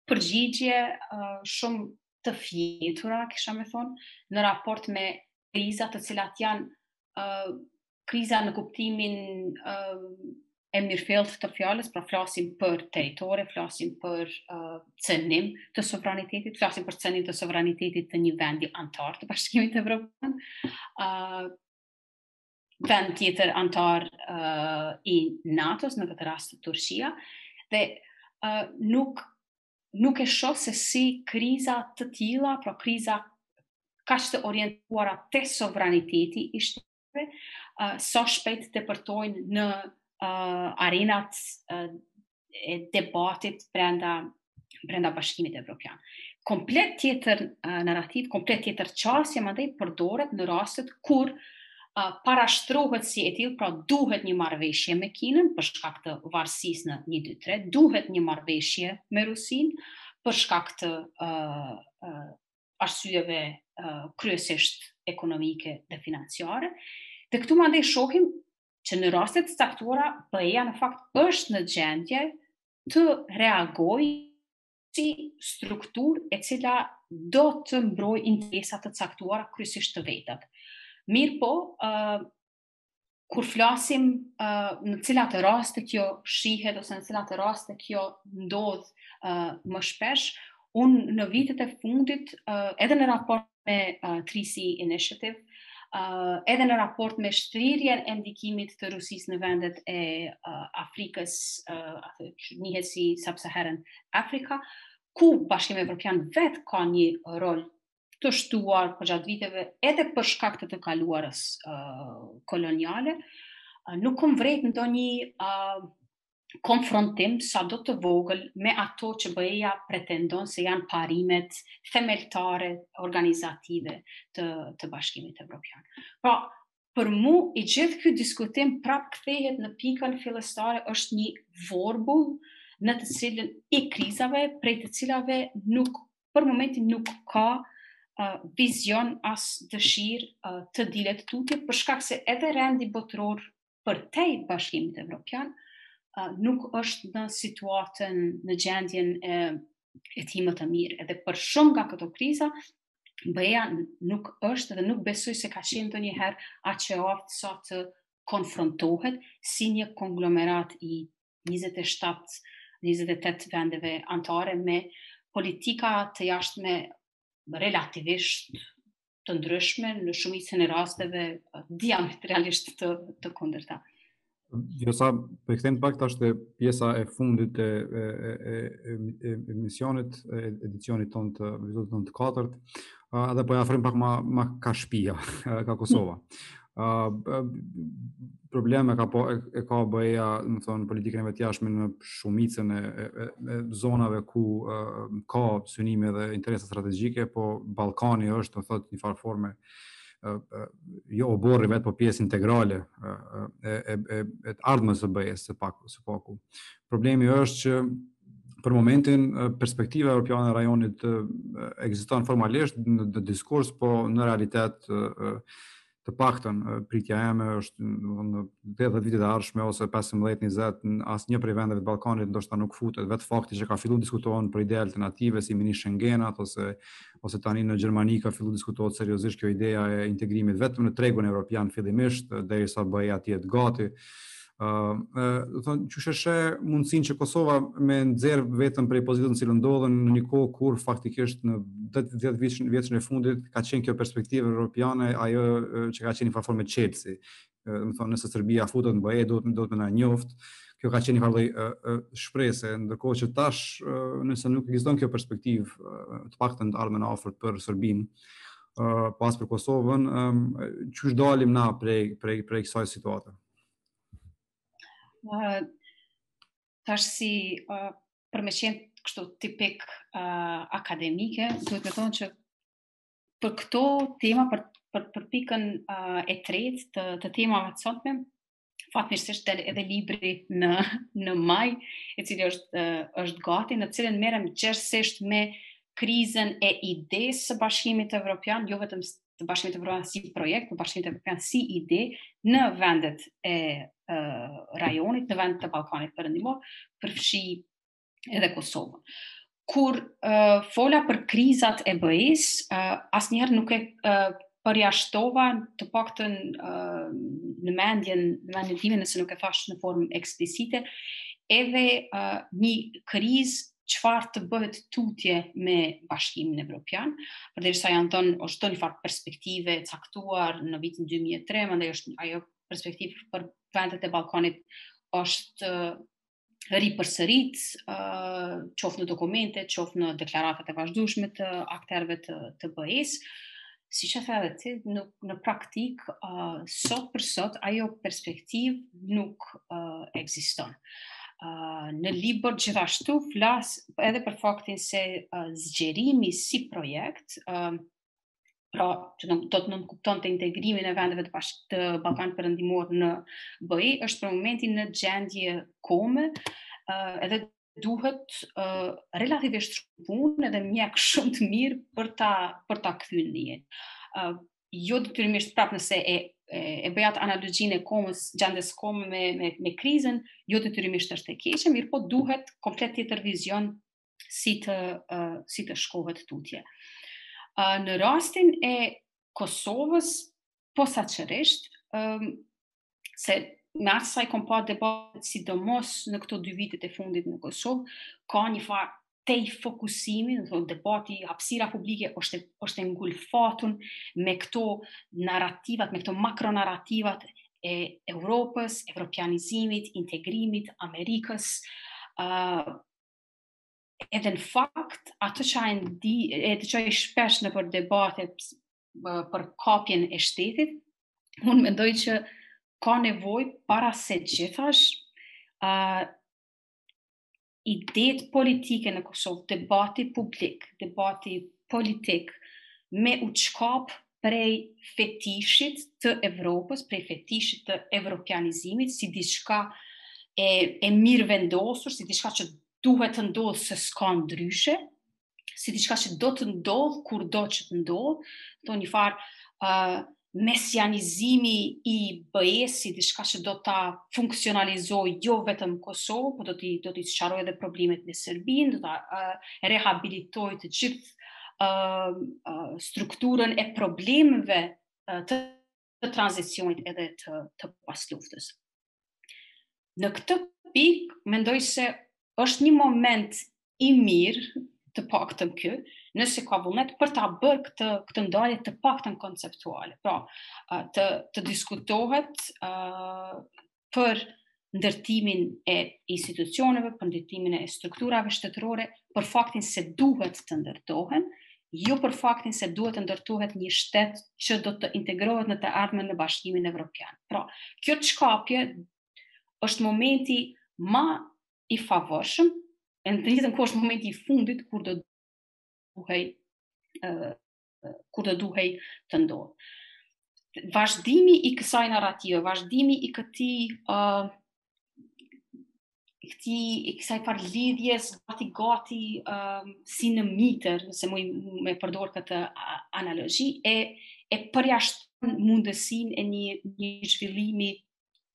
përgjigje uh, shumë të fjetura, kisha me thanë, në raport me krizat të cilat janë uh, kriza në kuptimin uh, e mirëfilltë të fjalës, pra flasim për territore, flasim për uh, cënim të sovranitetit, flasim për cënim të sovranitetit të një vendi anëtar të Bashkimit Evropian. Uh, vend tjetër anëtar uh, i NATO-s në këtë rast Turqia dhe uh, nuk nuk e shoh se si kriza të tilla, pra kriza kaq të orientuara te sovraniteti i shtete, uh, sa shpejt depërtojnë në uh, arenat uh, e debatit brenda brenda bashkimit evropian. Komplet tjetër uh, narrativë, komplet tjetër qasje mandej përdoret në rastet kur uh, parashtrohet si e tillë, pra duhet një marrëveshje me Kinën për shkak të varësisë në 1-2-3, duhet një marrëveshje me Rusinë për shkak të uh, uh, arsyeve kryesisht ekonomike dhe financiare. Dhe këtu mandej shohim që në raste të caktuara BE-ja në fakt është në gjendje të reagojë si strukturë e cila do të mbrojë interesa të caktuara kryesisht të vetat. Mirëpo, uh, kur flasim uh, në cilat raste kjo shihet ose në cilat raste kjo ndodh uh, më shpesh, unë në vitet e fundit uh, edhe në raport me uh, Three Seas Initiative, uh, edhe në raport me shtrirjen e ndikimit të Rusisë në vendet e uh, Afrikës, uh, atë njihet si Sub-Saharan Africa, ku Bashkimi Evropian vetë ka një rol të shtuar përgjatë viteve edhe për shkak të të kaluarës uh, koloniale, uh, nuk kom vrejt ndonjë uh, konfrontim sado të vogël me ato që BE-ja pretendon se janë parimet themeltare organizative të, të Bashkimit Evropian. Pra, për mu i gjithë ky diskutim prap kthehet në pikën fillestare është një vorbull në të cilën i krizave prej të cilave nuk për momentin nuk ka uh, vizion as dëshirë uh, të dilet tutje, për shkak se edhe rendi botëror përtej Bashkimit Evropian uh, nuk është në situatën, në gjendjen e, e tij më të mirë. Edhe për shumë nga këto kriza, BE-ja nuk është dhe nuk besoj se ka qenë ndonjëherë aq e aftë sa të konfrontohet si një konglomerat i 27 28 vendeve anëtare me politika të jashtme relativisht të ndryshme në shumicën e rasteve diametralisht të të kundërta. Gjosa, po kthehem pak tash te pjesa e fundit e e e e, emisionit, edicionit tonë të vitit tonë të katërt, uh, dhe po e afrim pak ma, ma ka shpia, ka Kosova. Uh, probleme ka po e, e ka BE-ja, domethon politikën e vet të jashtme në shumicën e, e, e zonave ku uh, ka synime dhe interesa strategjike, po Ballkani është, domethonë, një farë forme uh, uh, jo oborri i vet, po pjesë integrale uh, e e e e të ardhmes së BE-së së paku, së paku. Problemi është që për momentin perspektiva europiane e rajonit ekziston formalisht në, në diskurs, po në realitet të paktën pritja eme është në 10 vitet e ardhshme ose 15-20 asnjë prej vendeve të Ballkanit ndoshta nuk futet vetë fakti që ka fillu diskutohen për ide alternative si mini Schengenat ose ose tani në Gjermani ka fillu diskutohet seriozisht kjo ideja e integrimit vetëm në tregun evropian fillimisht, derisa bëhen ato gati. Domethonë, qysh e sheh mundësinë që Kosova me nxjerrë veten prej pozitës në cilën ndodhet në një kohë kur faktikisht në 10 vjetëshin e fundit ka qenë kjo perspektivë evropiane ajo që ka qenë një farë forme çelësi. domethonë nëse Serbia futet në BE duhet me na njoftë. Kjo ka qenë një farë lloj shprese, ndërkohë që tash nëse nuk ekziston kjo perspektivë të paktën të ardhmen e afërt për Serbinë, po as për Kosovën, qysh dalim na prej prej prej kësaj situate. Uh, tash si uh, për me qenë kështu tipik uh, akademike, duhet me thonë që për këto tema për për për pikën uh, e tretë të të temave të sontme fatmirësisht del edhe libri në në maj i cili është uh, është gati në të cilin merrem gjersisht me krizën e idesë së Bashkimit Evropian jo vetëm të Bashkimit Evropian si projekt, të Bashkimit Evropian si ide në vendet e uh, rajonit, në vendet e Ballkanit Perëndimor, përfshi edhe Kosovën. Kur uh, fola për krizat e BE-së, uh, asnjëherë nuk e uh, përjashtova të paktën uh, në mendjen, në mendjen time, nëse nuk e thashë në formë eksplicite, edhe uh, një krizë çfarë të bëhet tutje me bashkimin evropian, përderisa janë thonë, është dhënë një farë perspektive e caktuar në vitin 2003, mandej është ajo perspektivë për vendet e Ballkanit është ripërsëritur, uh, qoftë në dokumente, qoftë në deklaratat e vazhdueshme të akterëve të, të BE-së, siç the edhe ti, në, në praktikë, uh, sot për sot, ajo perspektivë nuk uh, ekziston. Uh, në libër gjithashtu flas edhe për faktin se uh, zgjerimi si projekt uh, pra që do të nënkuptonte integrimin e vendeve të, bashk, të Ballkanit Perëndimor në BE, është për momentin në gjendje kome, uh, edhe duhet uh, relativisht shumë punë edhe mjek shumë të mirë për ta, për ta kthy në jetë. Uh, jo detyrimisht prapë nëse e, e, e bëj atë analogjinë e komës, gjendjes kome me, me, me krizën, jo detyrimisht është e keqe, mirëpo duhet komplet tjetër vizion si të uh, si të shkohet tutje. Uh, në rastin e Kosovës posaçërisht, um, se me atë sa i kom pa debatet sidomos në këto dy vitet e fundit në Kosovë, ka një farë tejfokusimi, domethënë, debati, hapsira publike, është, është e ngulfatun me këto narrativat, me këto makronarrativat e Europës, evropianizimit, integrimit, Amerikës, uh, edhe në fakt atë që e dëgjoj shpesh nëpër debatet për kapjen e shtetit unë mendoj që ka nevojë para se gjithash ë uh, idetë politike në Kosovë, debati publik, debati politik me u çkap prej fetishit të Evropës, prej fetishit të evropianizimit, si diçka e, e mirëvendosur, si diçka që duhet të ndodhë se s'ka ndryshe, si diçka që do të ndodhë kurdo që të ndodhë, këtë një farë uh, mesianizimi i BE-së si diçka që do ta funksionalizojë jo vetëm Kosovën, por do t'i, do t'i qërojë edhe problemet me Serbinë, do ta uh, rehabilitojë të gjithë strukturën e problemeve të, të tranzicionit edhe të, të pasluftës. Në këtë pikë, mendoj se është një moment i mirë të paktën ky, nëse ka vullnet për ta bërë këtë, këtë ndarje të paktën konceptuale. Pra, të, të diskutohet për ndërtimin e institucioneve, për ndërtimin e strukturave shtetërore, për faktin se duhet të ndërtohen, jo për faktin se duhet të ndërtohet një shtet që do të integrohet në të ardhmen në Bashkimin Evropian. Pra, kjo çkapje është momenti ma i favorshëm, e në të njëjtën kohë është momenti i fundit kur do duhej kur do duhej të ndodhë. Vazhdimi i kësaj narrative, vazhdimi i këtij uh, këtij, i kësaj farë lidhjes gati gati uh, si në mitër, nëse muj me përdor këtë analogi, e, e përjashton mundësinë e një, një zhvillimi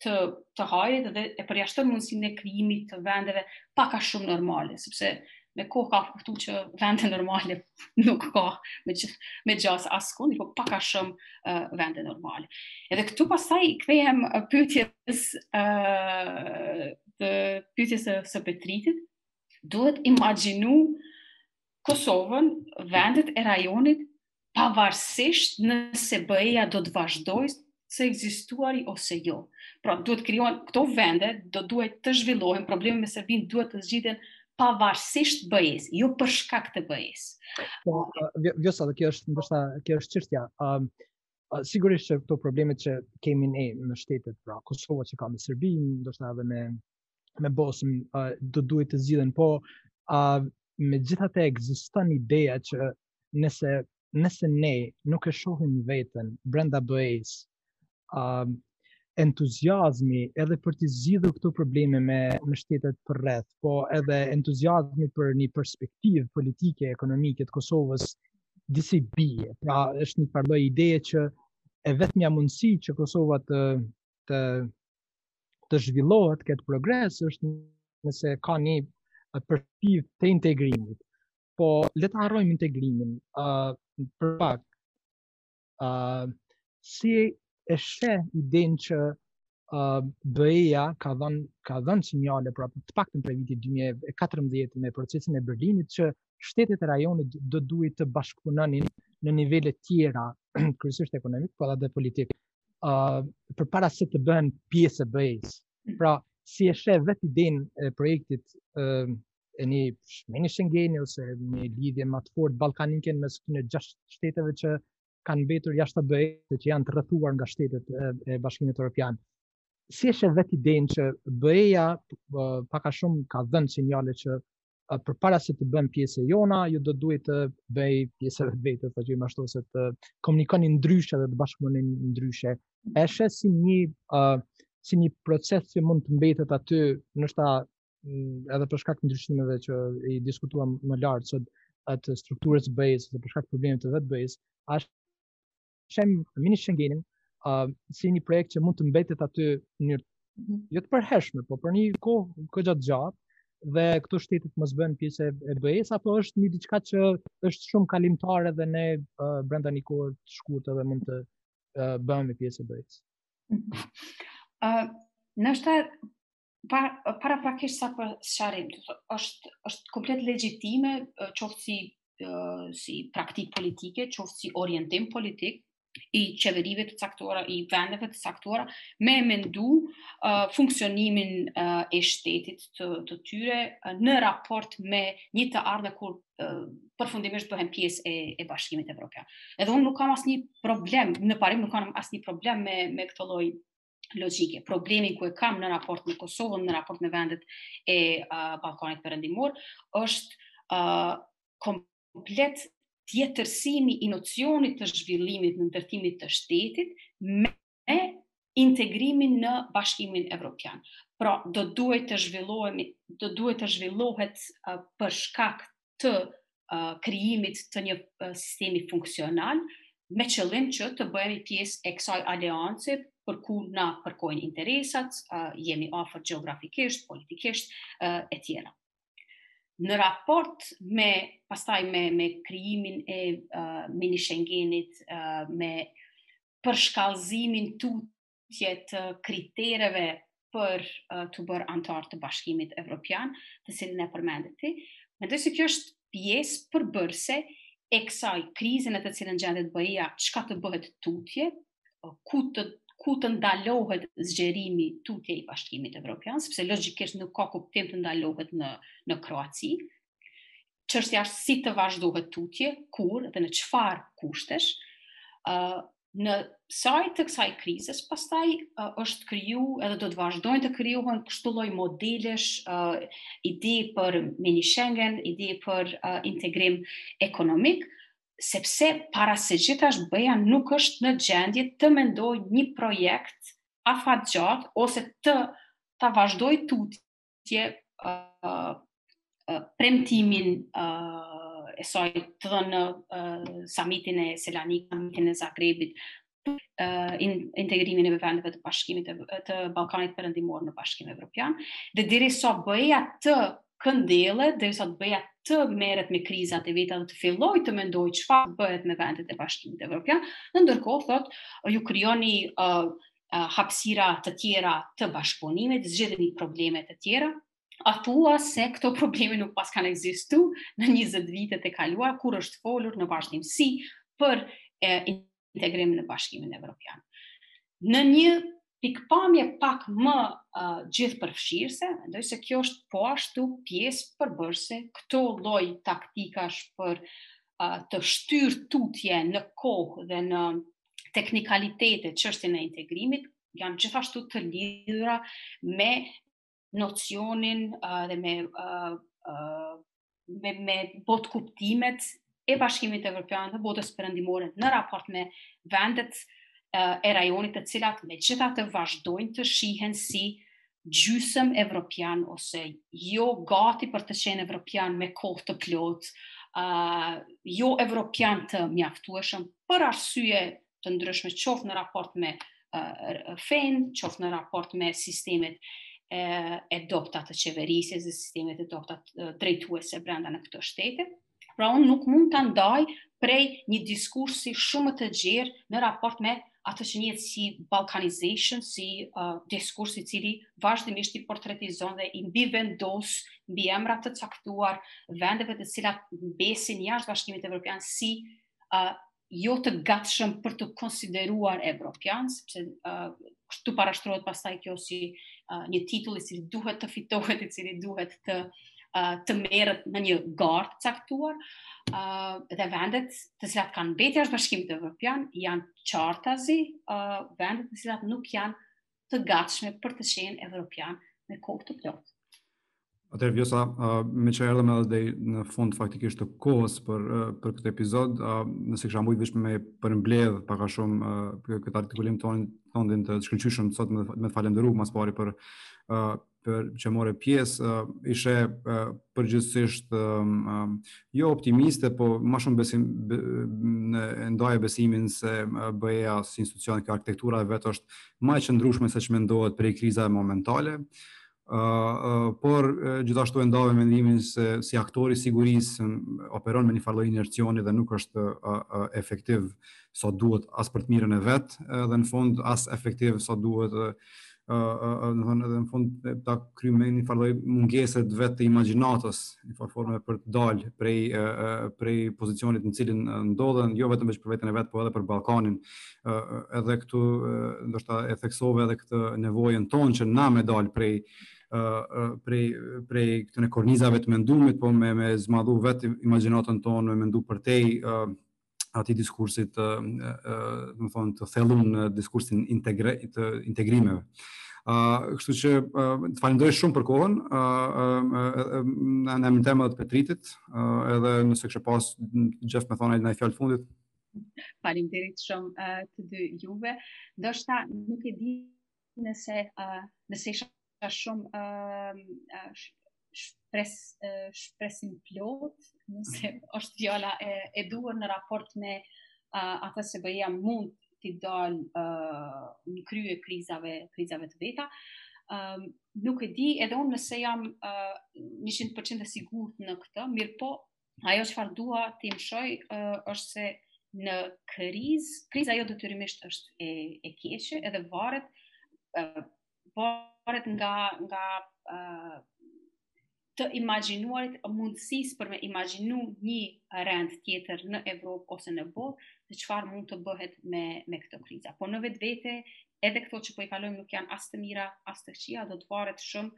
të të hajrit dhe e përjashton mundësinë e krijimit të vendeve pak a shumë normale, sepse me kohë ka kuptu që vende normale nuk ka me, gjith, me gjasë askund, po pak a shumë uh, vende normale. Edhe këtu pastaj kthehem pytjes, uh, të, pytjes së, së Petritit, duhet imagjinu Kosovën, vendet e rajonit, pavarësisht nëse BE-ja do të vazhdojë së ekzistuari ose jo. Pra duhet krijohen këto vende, do duhet të zhvillohen, problemet me Serbinë duhet të zgjidhen pavarësisht BE-s, jo për shkak të BE-s. Po, vjosa, kjo është ndoshta kjo është çështja. Ëm um, sigurisht që këto problemet që kemi ne me shtetet, pra Kosova që ka me Serbinë, ndoshta edhe me me Bosnjën uh, do duhet të zgjidhen, po a uh, megjithatë ekziston ideja që nëse nëse ne nuk e shohim veten brenda BE-s, a uh, entuziazmi edhe për t'i zgjidhur këto probleme me me shtetet përreth, po edhe entuziazmi për një perspektivë politike ekonomike të Kosovës disi bie. Pra është një farë ideje që e vetmja mundësi që Kosova të të të zhvillohet të ketë progres është nëse ka një perspektivë të integrimit. Po, le ta harrojmë integrimin. Uh, për pak, uh, si e sheh idenë që uh, BE-ja ka dhënë ka dhënë sinjale pra të paktën prej vitit 2014 me procesin e Berlinit që shtetet e rajonit do duhej të bashkëpunonin në nivele tjera, kryesisht ekonomik, po edhe politik. uh, përpara se të bëhen pjesë e BE-së. Mm. Pra, si e shef vetë idenë e projektit uh, e një shmeni Schengeni ose një lidhje më të fort ballkanike mes këtyre gjashtë shteteve që kanë mbetur jashtë BE-së, që janë të rrethuar nga shtetet e, e bashkimit Europian. Si e shef vetë idenë që BE-ja uh, pak a shumë ka dhënë sinjale që përpara se të bëheni pjesë e jona, ju do duhet të bëheni pjesë e vetes, gjithashtu se të komunikoni ndryshe dhe të bashkëpunoni ndryshe. E sheh si një, uh, si një proces që mund të mbetet aty, ndoshta mm, edhe për shkak të ndryshimeve që i diskutuam më lartë, sot të strukturës BE-së, dhe për shkak të problemit të vetë BE-së, ashtë sheh mini Schengenin uh, si një projekt që mund të mbetet aty në mënyrë jo të përhershme, po për një kohë goxha të gjatë dhe këto shtete të mos bëhen pjesë e BE-së apo është një diçka që është shumë kalimtare dhe ne uh, brenda një kohe të shkurtë edhe mund të uh, bëhemi pjesë e BE-së. Ëh, uh, nështë pa, paraprakisht sa për sqarim, është, është komplet legjitime, qoftë si, si praktikë politike, qoftë si orientim politik, i qeverive të caktuara, i vendeve të caktuara, me e mendu uh, funksionimin uh, e shtetit të, të tyre uh, në raport me një të ardhme kur uh, përfundimisht bëhen pjesë e, e bashkimit evropian. Edhe unë nuk kam asnjë problem, në parim nuk kam asnjë problem me, me këto lloj logjike. Problemi ku e kam në raport me Kosovën, në raport me vendet e uh, Ballkanit Perëndimor, është uh, komplet tjetërsimi i nocionit të zhvillimit dhe ndërtimit të shtetit me integrimin në bashkimin evropian. Pra, do duhet të zhvillohemi, do duhet të zhvillohet uh, për shkak të uh, krijimit të një uh, sistemi funksional me qëllim që të bëhemi pjesë e kësaj aleance për ku na përkojnë interesat, uh, jemi afër gjeografikisht, politikisht uh, e tjera. Në raport me pastaj me me krijimin e uh, mini Schengenit, uh, me përshkallëzimin tu gjithë kritereve për uh, t'u bërë anëtar të bashkimit evropian, të cilin e përmende ti. Mendoj se kjo është pjesë përbërëse e kësaj krize në të cilën gjendet BE-ja, çka të bëhet tutje, ku të, ku të ndalohet zgjerimi tutje i bashkimit evropian, sepse logjikisht nuk ka kuptim të ndalohet në, në Kroaci, Çështja është si të vazhdohet tutje, kur dhe në çfarë kushtesh, ë uh, në saje të kësaj krizës, pastaj uh, është kriju edhe do të vazhdojnë të krijohen kështu lloj modelesh, uh, ide për mini Schengen, ide për uh, integrim ekonomik, sepse para se gjithash BE-ja nuk është në gjendje të mendojë një projekt afatgjatë ose të ta vazhdojë tutje uh, uh, premtimin uh, e saj të dhënë në uh, samitin e Selanik, samitin e Zagrebit, uh, in, integrimin e vendeve të bashkimit e, të Ballkanit Perëndimor në Bashkim Evropian dhe derisa BE-ja të këndellet, derisa të BE-ja të merret me krizat e veta dhe të fillojë të mendojë çfarë bëhet me vendet e Bashkimit Evropian, në ndërkohë thotë ju krijoni uh, hapësira të tjera të bashkëpunimit, zgjidhni probleme të tjera, a thua se këto probleme nuk paskan ekzistu në 20 vitet e kaluara, kur është folur në vazhdimësi për e, integrim në bashkimin evropian. Në një pikëpamje pak më uh, gjithëpërfshirëse, mendoj se kjo është po ashtu pjesë përbërëse këto lloj taktikash për uh, të shtyrë tutje në kohë dhe në teknikalitete çështjen e integrimit janë gjithashtu të lidhura me nocionin uh, dhe me uh, uh, me me botëkuptimet e Bashkimit Evropian dhe botës perëndimore në raport me vendet uh, e rajonit të cilat megjithatë vazhdojnë të shihen si gjysëm evropian ose jo gati për të qenë evropian me kohë të plotë, uh, jo evropian të mjaftueshëm për arsye të ndryshme qoftë në raport me uh, fenë, qoftë në raport me sistemet e, e dobëta të qeverisjes dhe sistemet e dobëta drejtuese brenda në këto shtete. Pra unë nuk mund ta ndaj prej një diskursi shumë më të gjerë në raport me atë që njihet si balkanization, si uh, diskurs i cili vazhdimisht i portretizon dhe i mbivendos mbiemra të caktuar, vendeve të cilat mbesin jashtë bashkimit evropian si uh, jo të gatshëm për t'u konsideruar evropian, sepse uh, kështu parashtrohet pastaj kjo si uh, një titull i cili duhet të fitohet, i cili duhet të uh, të merret në një garë të caktuar, uh, dhe vendet të cilat kanë mbetur jashtë bashkimit evropian janë qartazi uh, vendet të cilat nuk janë të gatshme për të qenë evropian me kohë të plotë. Atëherë Vjosa, uh, meqë erdhëm edhe deri në fund faktikisht të kohës për, uh, për këtë episod, uh, nëse kisha mujtë disi me përmbledh pak a shumë uh, këtë artikulim tëndin, tëndin të shkëlqyshëm sot me, me falendëru ma s'pari për uh, për që more pjesë uh, ishe uh, përgjithsisht uh, jo optimiste, po ma shumë besim be, e ndaje besimin se uh, BE-ja si institucion edhe kjo arkitektura e vet është ma e qëndrueshme se ç'mendohet prej krizave momentale. Uh, uh, por uh, gjithashtu e ndave mendimin se si aktor i sigurisë operon me një farë lloj inercioni dhe nuk është uh, uh, efektiv sa duhet as për të mirën e vet uh, dhe në fund as efektiv sa duhet uh, domethënë edhe në fund të krijon një farë lloj mungese të vetë imagjinatës një farë forme për të dalë prej, prej pozicionit në cilin ndodhen, jo vetëm veç për vetën e vetë, po edhe për Balkanin. Edhe këtu, ndoshta e theksove edhe këtë nevojën tonë që na me dalë prej, prej, prej këtyne kornizave të mendimit, po me, me zmadhu vetë imagjinatën tonë, me mendu përtej, atij diskursit të, domethënë, të thellun në diskursin integre të integrimeve. Ë, uh, kështu që uh, të falenderoj shumë për kohën, ë uh, në uh, uh, emën edhe të Petritit, ë uh, edhe nëse kishe pas qejf me thonë naj fjalë të fundit. Faleminderit shumë uh, të dy juve. Ndoshta nuk e di nëse uh, nëse isha ka shumë uh, shpres, uh, shpresëplotë, nëse mhm. është fjala e, e duhur në raport me uh, atë se BE-ja mund t'i dalë uh, në krye krizave, krizave të veta. Um, nuk e di edhe unë nëse jam uh, 100% e sigurt në këtë, mirëpo, ajo çfarë dua t'i mëshoj uh, është se në krizë, kriza jo detyrimisht është e, e keqe, edhe varet uh, varet nga nga ë uh, të imagjinuarit mundësisë për me imagjinu një rend tjetër në Evropë ose në botë, dhe çfarë mund të bëhet me me këto kriza. Po në vetvete edhe këto që po i kalojmë nuk janë as të mira, as të këqija, do të varet shumë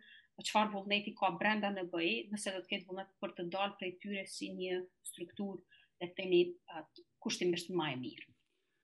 çfarë vullneti ka brenda në BE, nëse do të ketë vullnet për të dalë prej tyre si një strukturë, le të themi, kushtimisht më e mirë.